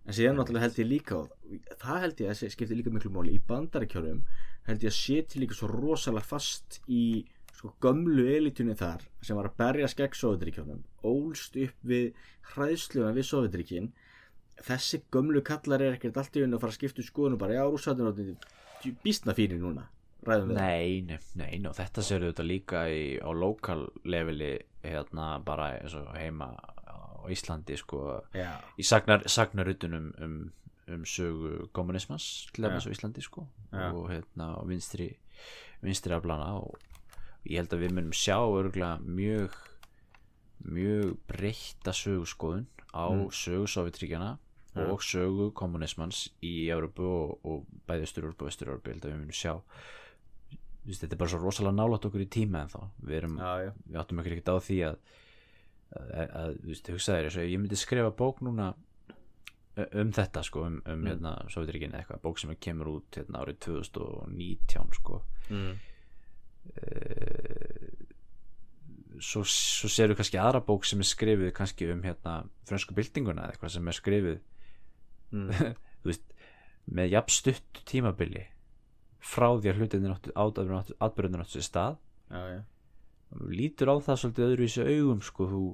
En síðan náttúrulega held ég líka það held ég að skipti líka miklu máli. Í bandaríkjörum held ég að séti líka svo rosalega fast í sko gömlu elitunni þar sem var að berja skegg Sovjetríkjónum ólst upp við hræðsluna við Sovjetríkin þessi gömlu kallar er ekkert allt í unni að fara að skipta um skoðun og bara já, rússarnir býstna fyrir núna ræðum við. Nei, nei, nei, nei, þetta séu þetta líka í, á lokal leveli hérna bara og heima á Íslandi sko Já, í sagnar, sagnarutunum um, um sögu kommunismans til dæmis á Íslandi sko Já. og hérna og vinstri vinstri aflana og ég held að við munum sjá örgulega mjög mjög breytta söguskoðun á Mm. sögu Sovjetríkjana Ja. og sögu kommunismans í Európu og, og bæði Östur-Európu og Östur-Európu ég held að við munum sjá Þú veist, þetta er bara svo rosalega nálægt okkur í tíma en þá við erum já, já, við áttum ekki ekkert á því að að, þú veist, hugsaðir þér ég myndi skrifa bók núna um þetta sko, um, um Mm. hérna Sovjeturíkin eða eitthvað, bók sem kemur út hérna árið 2019 sko mm. Svo, svo séru kannski aðra bók sem er skrifið kannski um hérna frönsku byltinguna eða eitthvað sem er skrifið Mm. veist, með jafn stutt tímabili frá því að hlutinni atbyrðunir áttu sér stað. Já, já, lítur á það svolítið öðruvísi augum sko, þú,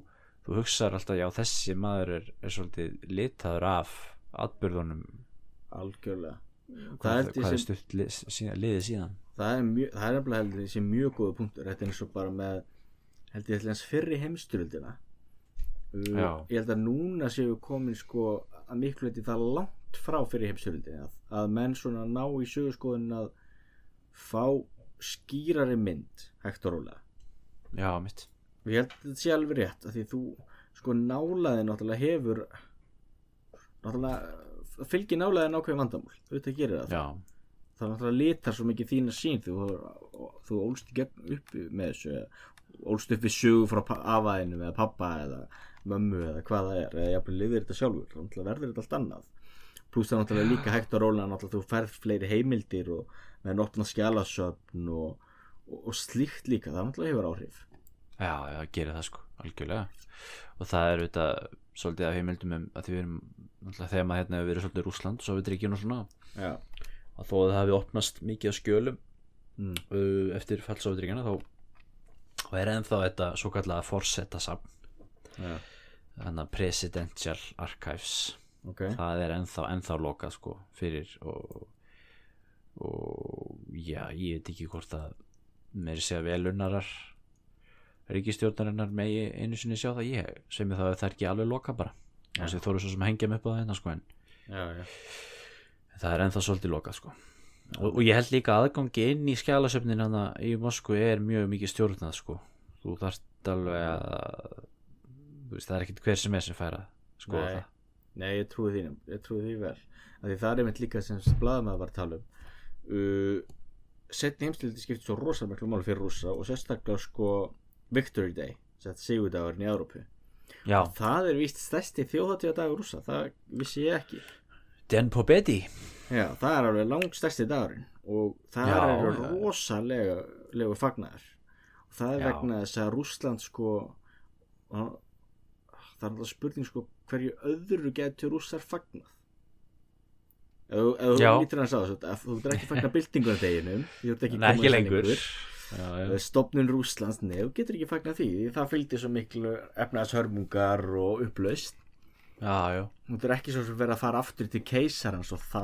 þú hugsar alltaf já þessi maður er, er svolítið litaður af atbyrðunum algjörlega hvað, hvað er stutt liðið síðan? Það er mjög, það er nefnilega heldur þessi mjög góða punktur þetta er eins og bara með held ég hans fyrri heimstyröldina uh, ég held að núna séu komin sko að miklu leiti það langt frá fyrri heimstyröldina að, að menn svona ná í sögurskoðun að fá skýrari mynd hægt og rólega. Já mitt. Og ég held að þetta sé alveg rétt að því þú sko nálaði náttúrulega hefur náttúrulega fylgir vandamál þú veit að gera það já, það náttúrulega litar svo mikið þína sín þú, þú ólst upp með þessu ólst upp við sögu frá afaðinu eða pappa eða mömmu eða hvað það er eða jafnvel liðir þetta sjálfur. Þá verður þetta allt annað. Pluss það náttúrulega líka hægt að róla náttúrulega þú færð fleiri heimildir og með enn opna skjalasöfn og, og, og slíkt líka. Það náttúrulega hefur áhrif. Já, já, gerir það sko. Algjörlega. Og það er auðvitað svolítið af heimildum um að því við erum þegar maður hérna hefur verið svolítið Rússland Sovjetríkin og svona já, að þó að það hafi opnast mikið á skjölum mm. uh, eftir Sovjetríkina þá, þá er ennþá þetta svo kallega forsetta safn já. þannig að Presidential Archives. Ok. Það er ennþá, ennþá lokað sko fyrir og, og já, ég veit ekki hvort að meiri segja velunnarar ríkistjórnarinnar megi einu sinni sjá það. Ég sem ég það að það er ekki alveg lokað bara þú eru svo sem hengja mig upp á það hérna sko en já, já, það er ennþá svolítið lokað sko. Og, og ég held líka að aðgangi inn í skjálasöfnin hana í Moskvu er mjög mikið stjórnað sko. Þú þarft alveg að þú veist það er ekkit hver sem er sem fær að skoða Nei. Nei, ég trúi því, ég trúi því vel. Að því það er einmitt líka sem blaðmaður var að tala um. Uh, setni heimstildi skiptir svo rosa miklu máli fyrir rússa og sérstaklega sko Victory Day, sett sigurdagurinn í Európu já, það er víst stærsti þjóðatíða dagur rússa það vissi ég ekki. Den Pobedi Já, það er alveg langt stærsti dagurinn og það Já, er rosalega legu fagnaður. Og það er vegna þess að Rússland sko það er alltaf spurning sko hverju öðru getur rússar fagnað? Ef þú- lítur hans á þessu þú ert ekki fagna byltingur deginum þú ert ekki Nei, ekki komin já. stopnun Rússlands nei, þú getur ekki fagnað því það fylgdi svo miklu efnaðshörmungar og upplaust þú ert ekki svo sem verið að fara aftur til keisarans og þá.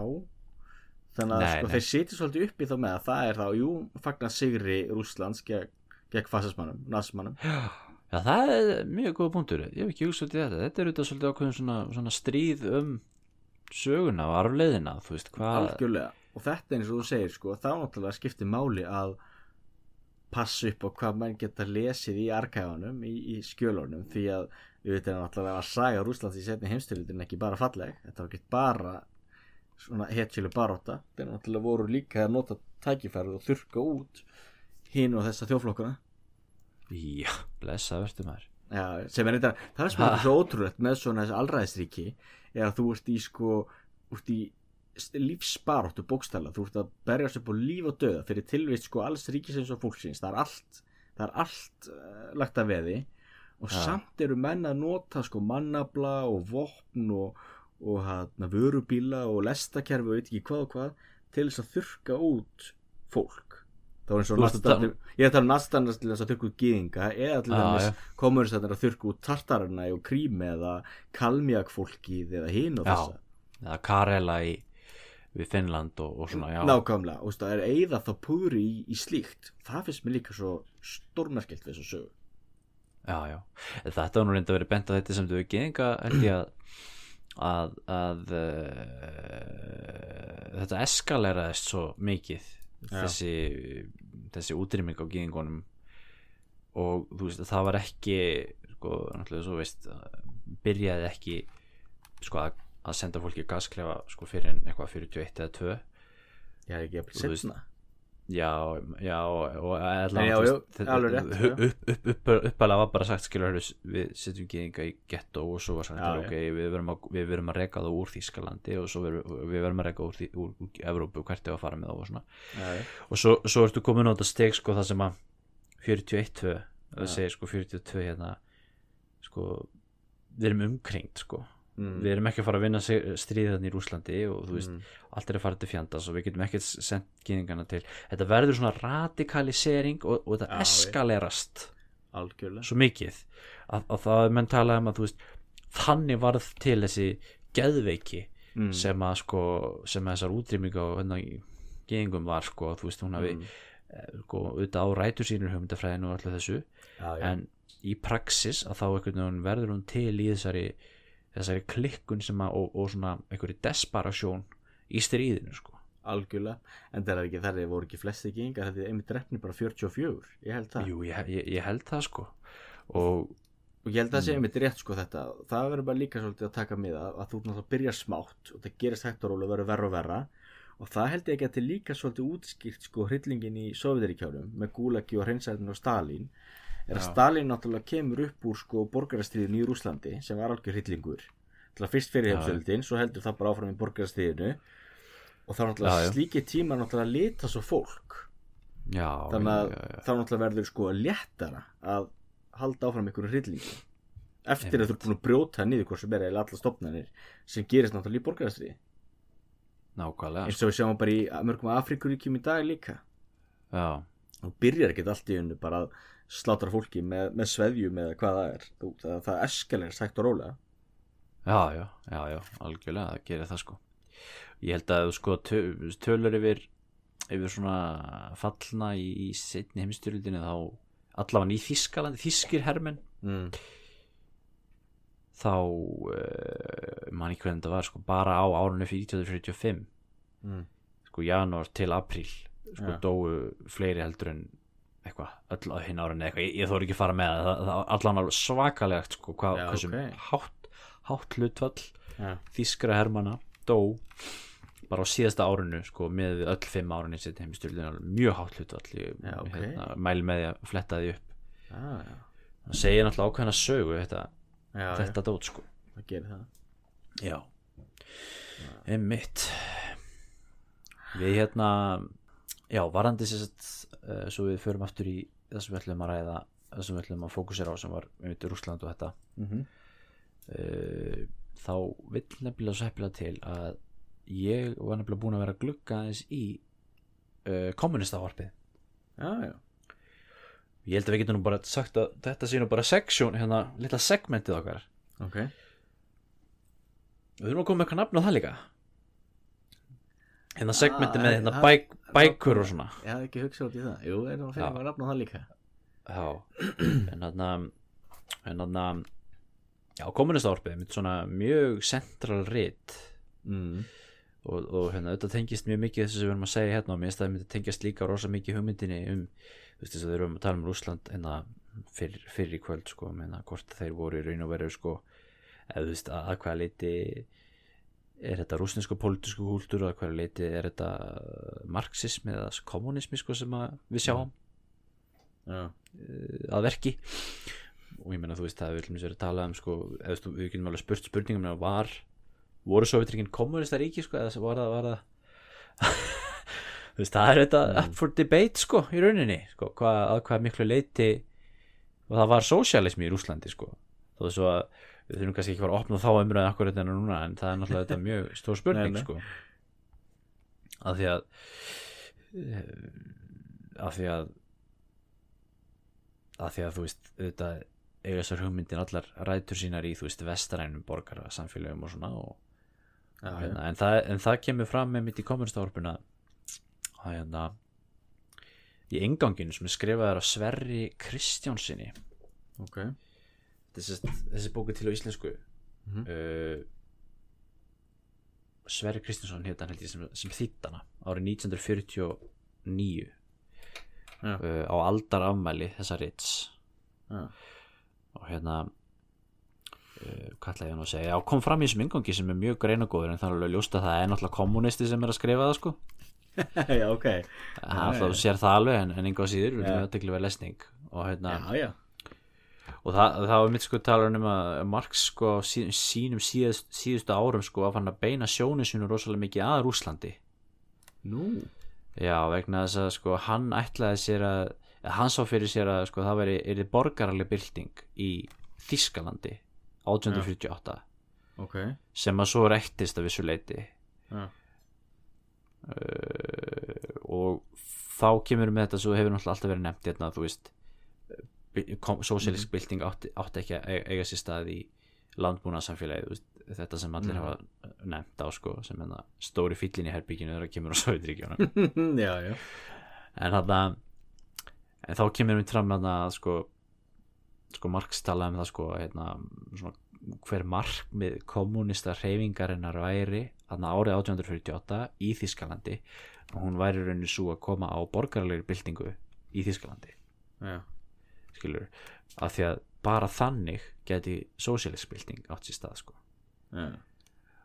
Þannig að Nei, sko, nei. þeir sitja svolítið uppi þá með að það er þá, jú, fagnar sigri Rússlands gegn, gegn fasismannum, nasmannum já það er mjög góð punktur. Ég hef ekki í þetta. Þetta er auðvitað svolítið ákveðin svona, svona stríð um söguna og arfleiðina þú veist hvað og þetta eins og þú segir sko, þá náttúrulega skiptir máli að passa upp á hvað menn geta lesið í arkæfanum, í, í skjölunum því að við veitum náttúrulega að saga Rússlands í setni heimstyrildin ekki bara falleg. Þetta var ekki bara svona hetjuleg baróta, þetta náttúrulega voru líka að nota tækifærið og þurka út hinn og þessa þjóflokkuna já, blessa verður maður. Já, sem er þetta, það er er svo ótrúlegt með svona þessi allræðisríki er að þú ert í sko ert í lífsbaróttu bókstæla þú ert að berjast upp á líf og döða fyrir tilvist sko alls ríkisins og fólksins. Það er allt, það er allt uh, lagt að veði. Og Já. samt eru menn að nota sko mannabla og vopn og, og hana, vörubíla og lestakerfi og veit ekki hvað og hvað til þess að þurka út fólk. Það var eins og nazistanir ég er tala um nazistanir til þess að þurrku út gýðinga eða til þess já. komunistarnir að þurrku út tartarana og krím eða kalmjakfólkið eða hinn og þessa. Eða Karela í við Finnland og, og svona já, nákvæmlega, og það er eigða þá púðri í, í slíkt það finnst mér líka svo stórmerkilt við þessu sögu já, já. þetta var nú reynda að vera bent að þetta sem þau geðinga held ég að að, að uh, þetta eskaleraðist svo mikið Já. þessi þessi útrýming á geðingunum og þú veist það var ekki sko, náttúrulega svo veist byrjaði ekki sko að, að senda fólki gasklefa sko fyrir eitthvað 41 eða 2 já, Þú veist, setna Já, já, og uppalega var bara sagt skilur við setjum geðinga í getto og svo var sagt Já, ok, við verum, að, að reka það úr Þískalandi og svo verum, við verum að reka úr, úr, úr Evrópu hvert er að fara með það og svona. Já, og svo, svo ertu komin á þetta steg sko það sem að 41-2 það segir sko 42 hérna sko við erum umkringt sko Mm. við erum ekki að fara að vinna stríðan í Rúslandi og þú veist, Mm. allt er að fara til fjandans og við getum ekkert sendt gyðingana til þetta verður svona radikalisering og, og þetta Já, eskalerast algjörlega svo mikið að, að það er menn talað um að þú veist þannig varð til þessi geðveiki mm. sem að sko sem að þessar útrýminga og hérna gyðingum var sko, þú veist hún hafi Mm. mm. sko, auðvitað á rætur sínur hugmyndafræðinu og allir þessu já, já. en í praxis að þá verður hún til í þessari þessari klikkun sem að og, og svona einhverju desperasjón í stríðinu sko. Algjörlega. En það er ekki þar voru ekki flesti gýðingar þetta er einmitt drefni bara 44 ég held það. Jú, ég, ég, ég held það sko. Og og ég held að það Mm. sé einmitt rétt sko þetta. Það verður bara líka svolítið að taka með að, að þú náttúrulega byrjar smátt og það gerist hægt og rólu og verður verra og verra. Og það held ég ekki að þetta er líka svolítið útskýrt sko hryllingin í Sovjetiríkjálum með Gulagi og hreinsæðin og Stalin er að. Stalin náttúrulega kemur upp úr sko borgarastriðin í Rúslandi sem var algjör hryllingur. Til að fyrst fyrir Já. heimsöldin svo heldur það bara áfram í borgarastriðinu og þá náttúrulega slíki tíma náttúrulega lita svo fólk. Já, þannig að þá náttúrulega verður sko léttara að halda áfram einhverju hryllingi. Eftir að þú ert búin að brjóta niður hvort sem er eða alla stopnarnir sem gerist náttúrulega í borgarastriði nákvæmlega. Eins og við sjáum bara í mörgum Afrikuríkjum í dag líka. Já, og byrjar ekkert allt í unnu bara að slátra fólki með, með sveðjum eða hvað það er Þú- það, það eskalir sætt og rólega já, já, já, já, algjörlega það gerir það sko ég held að sko tö- tölur yfir yfir svona fallna í, í setni heimstyrlutinu þá allavega í Þískalandi, Þískir hermenn mm. þá uh, man ekki hvernig þetta var sko bara á árunni 1945 Mm. sko janúar til apríl sko Já. dóu fleiri heldur en eitthvað, öll á hinn árunni eitthvað, ég, ég þóri ekki að fara með það, það, allan alveg svakalegt sko, hvað, Já, hversum ok. hátt, hátt hlutfall ja. þýskra hermana dó bara á síðasta árunu sko með öll fimm árunni sitt heimstjórnum mjög hátt hlutfall ég Já, ok. hérna, mæli með því að fletta því upp já. það segir náttúrulega ákveðna sögu þetta, þetta dót sko það gerir það Já Einmitt Við hérna Já, varandi sér sett uh, svo við förum aftur í það sem við ætlum að ræða það sem við ætlum að fókusera á sem var einmitt Rússland og þetta. Mm -hmm. uh, þá vill nefnilega svo heppilega til að ég var nefnilega búin að vera að glugga aðeins í uh, kommunistavarpið Já, já. Ég held að við getum nú bara sagt að þetta sé nú bara seksjón, hérna, litla segmentið okkar. Ok. Við þurfum að koma með eitthvað nafn á það líka hérna segmentið Ah, með hérna það- bæk, bækur og svona. Ég hafði ekki hugsað út í það. Jú, að finna Já. maður nafn á það líka. Já, en þarna en þarna já, kommunistárpið, mitt svona mjög central rit. Mm. og, og hérna, þetta tengist mjög mikið þessu sem við erum að segja hérna og mér finnst að það myndi tengjast líka rosa mikið hugmyndinni um, þú veist þess að við erum að tala um Rússland hérna fyrr, fyrr í kvöld sko, menna hvort þeir voru í raun og veru sko, eða þú veist að, að hvaða leiti er þetta rúsnesku pólitísku kúltúr og að hvaða leiti er þetta marxismi eða kommunismi sko sem að við sjáum? Já, uh, að verki. Og ég meina þú veist það við viljum sér að tala um sko, eða við getum alveg spurt spurningum um var, voru Sovjetrikinn kommunista ríki sko, eða var það, var það? Þú veist, það er þetta up for debate sko, í rauninni sko, hvað, að hvað miklu leiti og það var sósialismi í Rúslandi sko, þó þess að við þurfum kannski ekki að fara að opna þá umræðin akkur þetta núna, en það er náttúrulega þetta mjög stór spurning sko. Að því að eh, af því að af því að þú veist auðvitað eiga þessar hugmyndir allar rætur sínar í þú veist vestrænum borgara samfélögum og svona og, og hérna, en, það, en það kemur fram með mitt í komunstárpuna að hérna í enganginu sem er skrifaður af Sverri Kristjánsinni ok þessi, þessi bóku til á íslensku. Mhm. uh, Sverri Kristjánsson hétt hann held ég sem, sem þýttana árið 1949 Já. uh, á aldarafmæli þessa rits. Já, og hérna hvað ætla ég nú að segja, já kom fram í þessum ingangi sem er mjög greinagóður en það er alveg ljóst að það er náttúrulega kommunisti sem er að skrifa það sko. Já, ok. Það er alltaf, sér það alveg en, en enga á síður, Já. erum aðtekli verið lesning. Og hérna, já, já, og það, það var mitt sko talar um að Marx sko á sí, sínum síðust, síðustu árum sko að fann að beina sjónu sinu rosalega mikið að Rúslandi nú? Já vegna þess að sko hann ætlaði sér að hann sá fyrir sér að sko það veri er borgaraleg bylting í Þískalandi 1848 ok, sem að svo rektist af þessu leiti já, uh, og þá kemur við með þetta svo hefur náttúrulega alltaf verið nefnt hérna þú veist sósíalisk Mhm. bylting átti, átti ekki að eiga, sér stað í landbúnaðsamfélagi þetta sem allir Mhm. hafa nefnt á sko, sem hérna stóri fyllin í herbygginu þegar það kemur á já en þarna en þá kemur við fram að sko sko Marx talaði um það sko hérna, svona, hver markmið kommunista hreyfingarinnar væri þarna árið 1848 í Þískalandi og hún væri í rauninni svo að koma á borgarlegri byltingu í Þískalandi já, skilur, af því að bara þannig geti sósíalisk bylting átt sér stað sko. Já,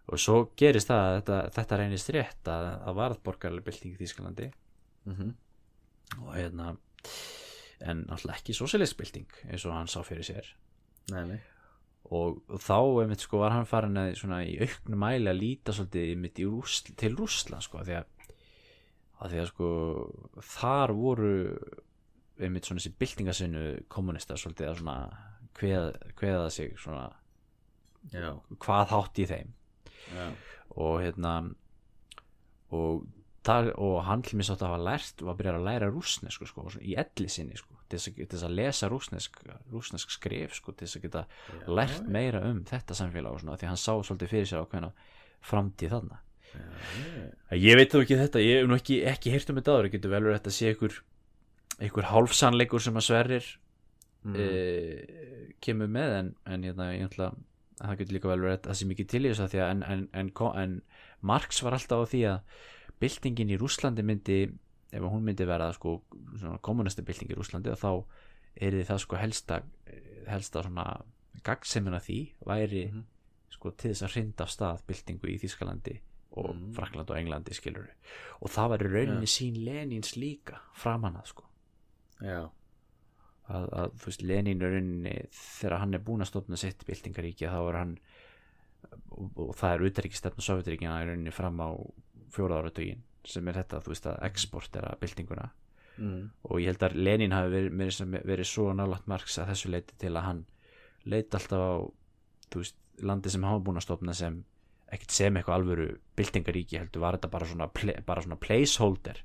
og svo gerist það að þetta, þetta reynist rétt að það varð borgarleg bylting í Þískalandi mhm. Og hérna en náttúrulega ekki sósíalisk bylting eins og hann sá fyrir sér. Nei, nei. Og þá einmitt sko var hann farin að svona í auknum mæli að líta svolítið Rúsl, til Rússland sko því að, að því að sko þar voru einmitt svona þessi byltingasinu kommunista svolítið að svona kveða, kveða sig svona já, hvað hátt í þeim. Já, og hérna og, þar, og hann til mér sátt að hafa lært og að byrja að læra rúsnesku sko, í elli sinni sko, til þess að, lesa rúsnesk, rúsnesk skrif sko, til þess að geta Já, lært meira um þetta samfélag og svona, því hann sá svolítið fyrir sér ákveðna framtíð þarna. Ég veit þó ekki þetta, ég hef nú ekki, ekki heyrt um þetta áður, getur vel verið að þetta sé einhver einhver hálfsannleikur sem að sverrir mm. e, kemur með en, en hérna, ég ætla að það getur líka vel verið að það sé mikið til í þess að því að en, en, en, Marx var alltaf á því að byltingin í Rússlandi myndi ef hún myndi vera sko, kommunista bylting í Rússlandi þá er það sko helsta helsta svona gagnsemina því væri Mhm. sko til þess að hrinda af stað byltingu í Þískalandi og Mhm. Frakland og Englandi skilur og það var í rauninni sín Lenins líka framan að sko já, að, að þú veist Lenin er rauninni þegar hann er búinn að stofna sitt byltingaríki þá er hann og, og það er utaríkistefna Sovjetaríkina í rauninni fram á fjóra áratögin sem er þetta þú veist að exportera byltinguna. Mm. og ég held að Lenin hafi verið, verið, verið svo nálægt Marx að þessu leiti til að hann leiti alltaf á veist, landi sem hann var búinn að stofna sem ekkert sem eitthvað alvöru byltingaríki heldur var þetta bara svona, bara svona placeholder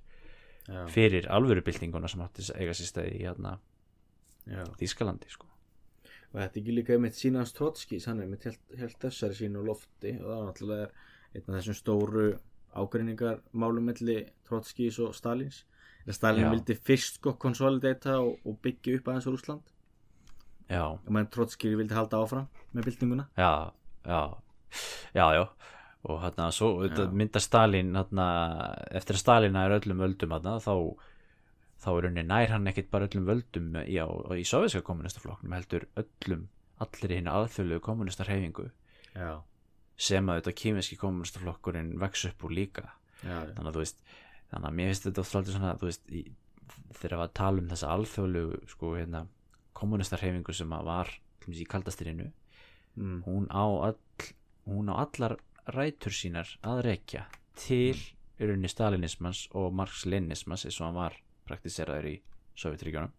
já, fyrir alvöru byltinguna sem átti eiga sér stæði í hérna, Þískalandi sko. og þetta ekki líka einmitt sínans Trotskís hann er einmitt helt, þessari sínu lofti og það var náttúrulega einn af þessum stóru ágreiningar málum melli Trotskís og Stalins. En Stalin Já. vildi fyrst sko konsolidata og, og byggja upp aðeins á Rúsland já, og meðan Trotskí vildi halda áfram með byltinguna. Já, já. Já, já og hérna svo Já. myndar Stalin hérna, eftir að Stalin er öllum völdum hérna, þá þá er unni nær hann ekkit bara öllum völdum í, á, í soviska kommunistaflokknum heldur öllum, allir í hinn alþjóðlegu kommunistarhefingu já, sem að þetta kýmiski kommunistaflokkurinn vex upp úr líka já, þannig að þú veist þannig að mér finnst þetta alltaf svona veist, í, þegar að tala um þessa alþjóðlegu sko hérna kommunistarhefingu sem að var í kaldastirinu mm. hún á, all, hún á allar rætur sínar að rekja til í rauninni stalinismans og marx-leninismans eins og hann var praktiseraður í Sovjetríkjónum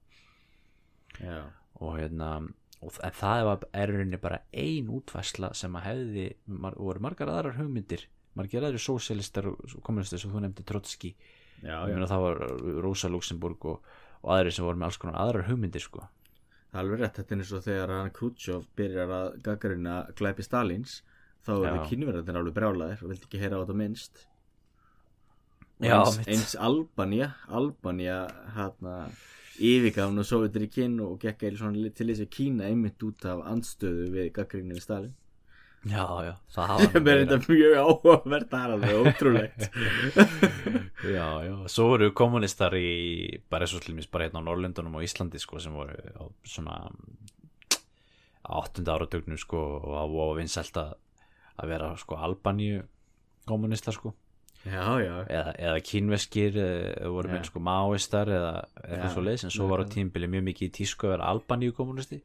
já, og hérna og, en það er í rauninni bara ein útvæsla sem að hefði mar, voru margar aðrar hugmyndir margar aðrir sósialistar og kommunistar sem þú nefndi Trotski Já, já, það var Rosa Luxemburg og, og aðrir sem voru með alls konar aðrar hugmyndir sko. Það er alveg rétt Þetta er eins og þegar hann Khrushchev byrjar að gaggarina glæpi Stalins þá eru kynverðarnir alveg brjálæðir og vildi ekki heyra á þetta minnst? Já, eins, eins Albania Albania hérna yfirgafn og Sovjetríkin og gekk eða svona til þess að Kína einmitt út af andstöðu við gaggarinu við Stalin já, já, það Mér hafa er þetta mjög áhugavert það er alveg ótrúlegt. Já, já, svo voru kommunistar í bara eins og mér bara hérna á Norrlundunum og Íslandi sko sem voru á svona á áttunda áratugnum sko og það voru vinsælt að að vera sko Albaníu kommunistar sko. Já, já, eða, eða kínveskir eða voru Já. með sko máistar eða eitthvað svo leiðis en svo var á tímbili mjög mikið í tísku að vera Albaníu kommunisti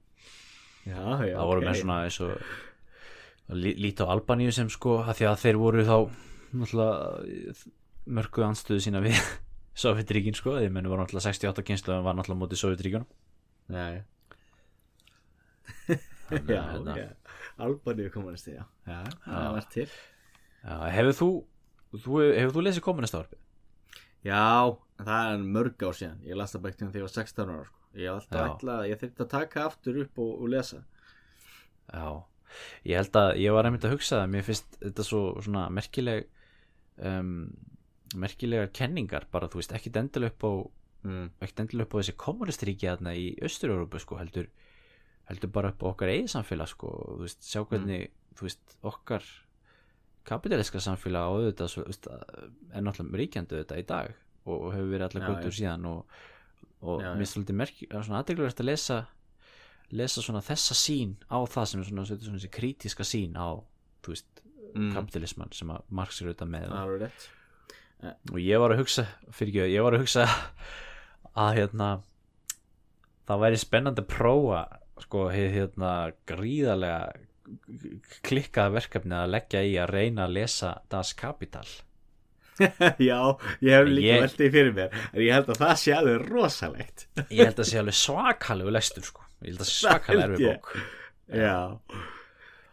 já, það voru ok. með svona eins og lí- líta á Albaníu sem sko að því að þeir voru þá mörgu anstöðu sína við Sovjetríkin sko, því menn voru náttúrulega 68 kynslu en var náttúrulega mótið Sovjetríkunum já Þannig Já, hérna, já, Albaníu komast já Já, það var til. Já, hefur þú, þú hefur þú lesið kommunistavarpi? Já, það er mörg ár síðan. Ég las það bara ekkert þegar ég var 16 ára sko. Ég að ég þurfti að taka aftur upp og, og lesa. Já, ég held að ég var einmitt að hugsa það, mér finnst þetta svo svona merkileg um, merkilegar kenningar bara þú veist ekkit endilega upp á mm. ekkert endilega upp á þessi kommunistiríki þarna í Östur-Európu sko heldur heldur bara upp á okkar eigið samfélag sko. Þú veist, sjá hvernig þú veist, okkar kapitaliska samfélag á auðvitað svo, veist, er náttúrulega ríkjandi auðvitað í dag og, og hefur verið allar Já, göttur síðan og, og Já, mér svolítið merki, að svona aðeinslega að lesa lesa svona þessa sín á það sem er svona, svona, svona þessi krítiska sín á þú veist, Mm. kapitalisman sem að Marx er auðvitað með. Rétt. Og ég var að hugsa fyrir ekki, ég var að hugsa að hérna það væri spennandi að prófa sko, hið hérna gríðarlega klikkaða verkefni að leggja í að reyna að lesa Das Kapital Já, ég hef líka Ég- veltið fyrir mér En ég held að það sé alveg rosalegt ég held að sé alveg svakalegu lestur sko. ég held að sé svakalega held erfið ég. bók Já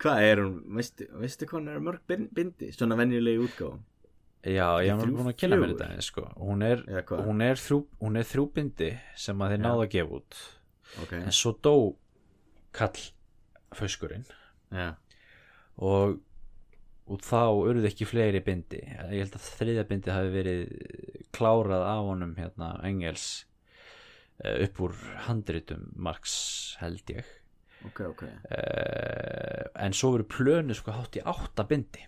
Hvað er hún, veistu, veistu hvað hún er mörg bin- bindi? Svona venjulegi útgáfum já, ég hef Þrjú, búin að kynna mér þetta sko. hún er, hvað? hún er þrjú hún er þrjúbindi sem að Já. náðu að gefa út Ok, en svo dó kall föskurinn já, og, og þá urðu ekki fleiri bindi. Ég held að þriðja bindi hafi verið klárað af honum hérna Engels eh, upp úr handritum Marx held ég. Ok, ok. Uh, en svo verið plönu sko hátt í átta bindi.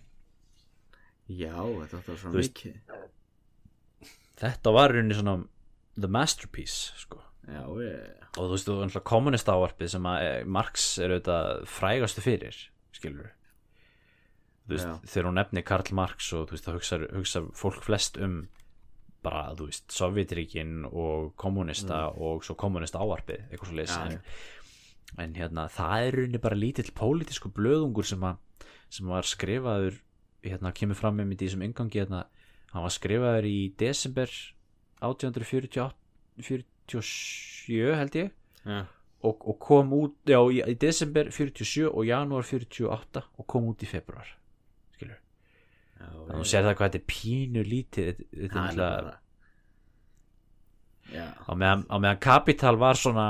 Já, þetta var Þú svo veist- mikið. þetta var rauninni svona the masterpiece sko Já, ég og þú veist þú náttúrulega kommunista ávarpið sem að eh, Marx er auðvitað frægastu fyrir skilur þú veist, Já. þegar hún nefni Karl Marx og þú veist, það hugsa, hugsa fólk flest um bara, þú veist, Sovjetríkin og kommunista og svo kommunista ávarpið, eitthvað svo Já, en, en hérna, það er rauninni bara lítill pólitísku blöðungur sem að sem var skrifaður hérna, kemur fram með mitt í þessum ingangi hérna, hann var skrifaður í desember 1847 held ég. Já, og, og kom út já, í, í desember 47 og janúar 48 og kom út í februar skilur, þannig að þú sér það hvað þetta er pínu lítið þetta, er Já, á meðan, meðan Capital var svona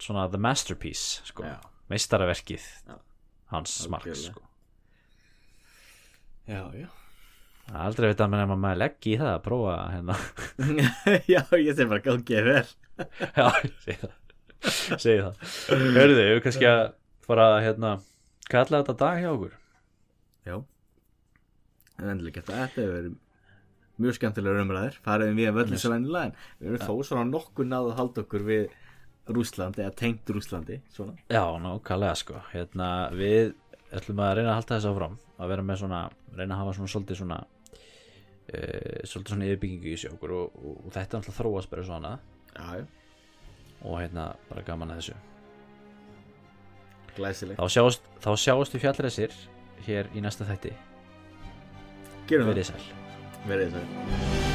svona the masterpiece sko, meistaraverkið hans Algjörlega. sko. já, já aldrei veit að að maður leggja í það að prófa hérna. Já, ég segi bara gangið vel. Já, ég segi það. Segi það. Hörðu þau, við kannski að fara að hérna kalla þetta dag hjá okkur? Já. En endilega geta þetta hefur verið mjög skemmtilegur umræðir fariðum við að völlu svo vennilega en við erum þó svona nokkuð náðu að halda okkur við Rússland eða tengt Rússlandi svona. Já, nákvæmlega sko. Hérna, Við ætlum að reyna að halda þess áfram að vera með svona, reyna að hafa svona svolítið svona svolítið svona yfirbyggingu í sig okkur og, og, og þetta er alltaf þróast bara svona. Já, og hérna bara gaman að þessu. Glæsilegt. Þá sjáast, þá sjáast við fjallræsir hér í næsta þætti. Gerum Verið sæl. Verið það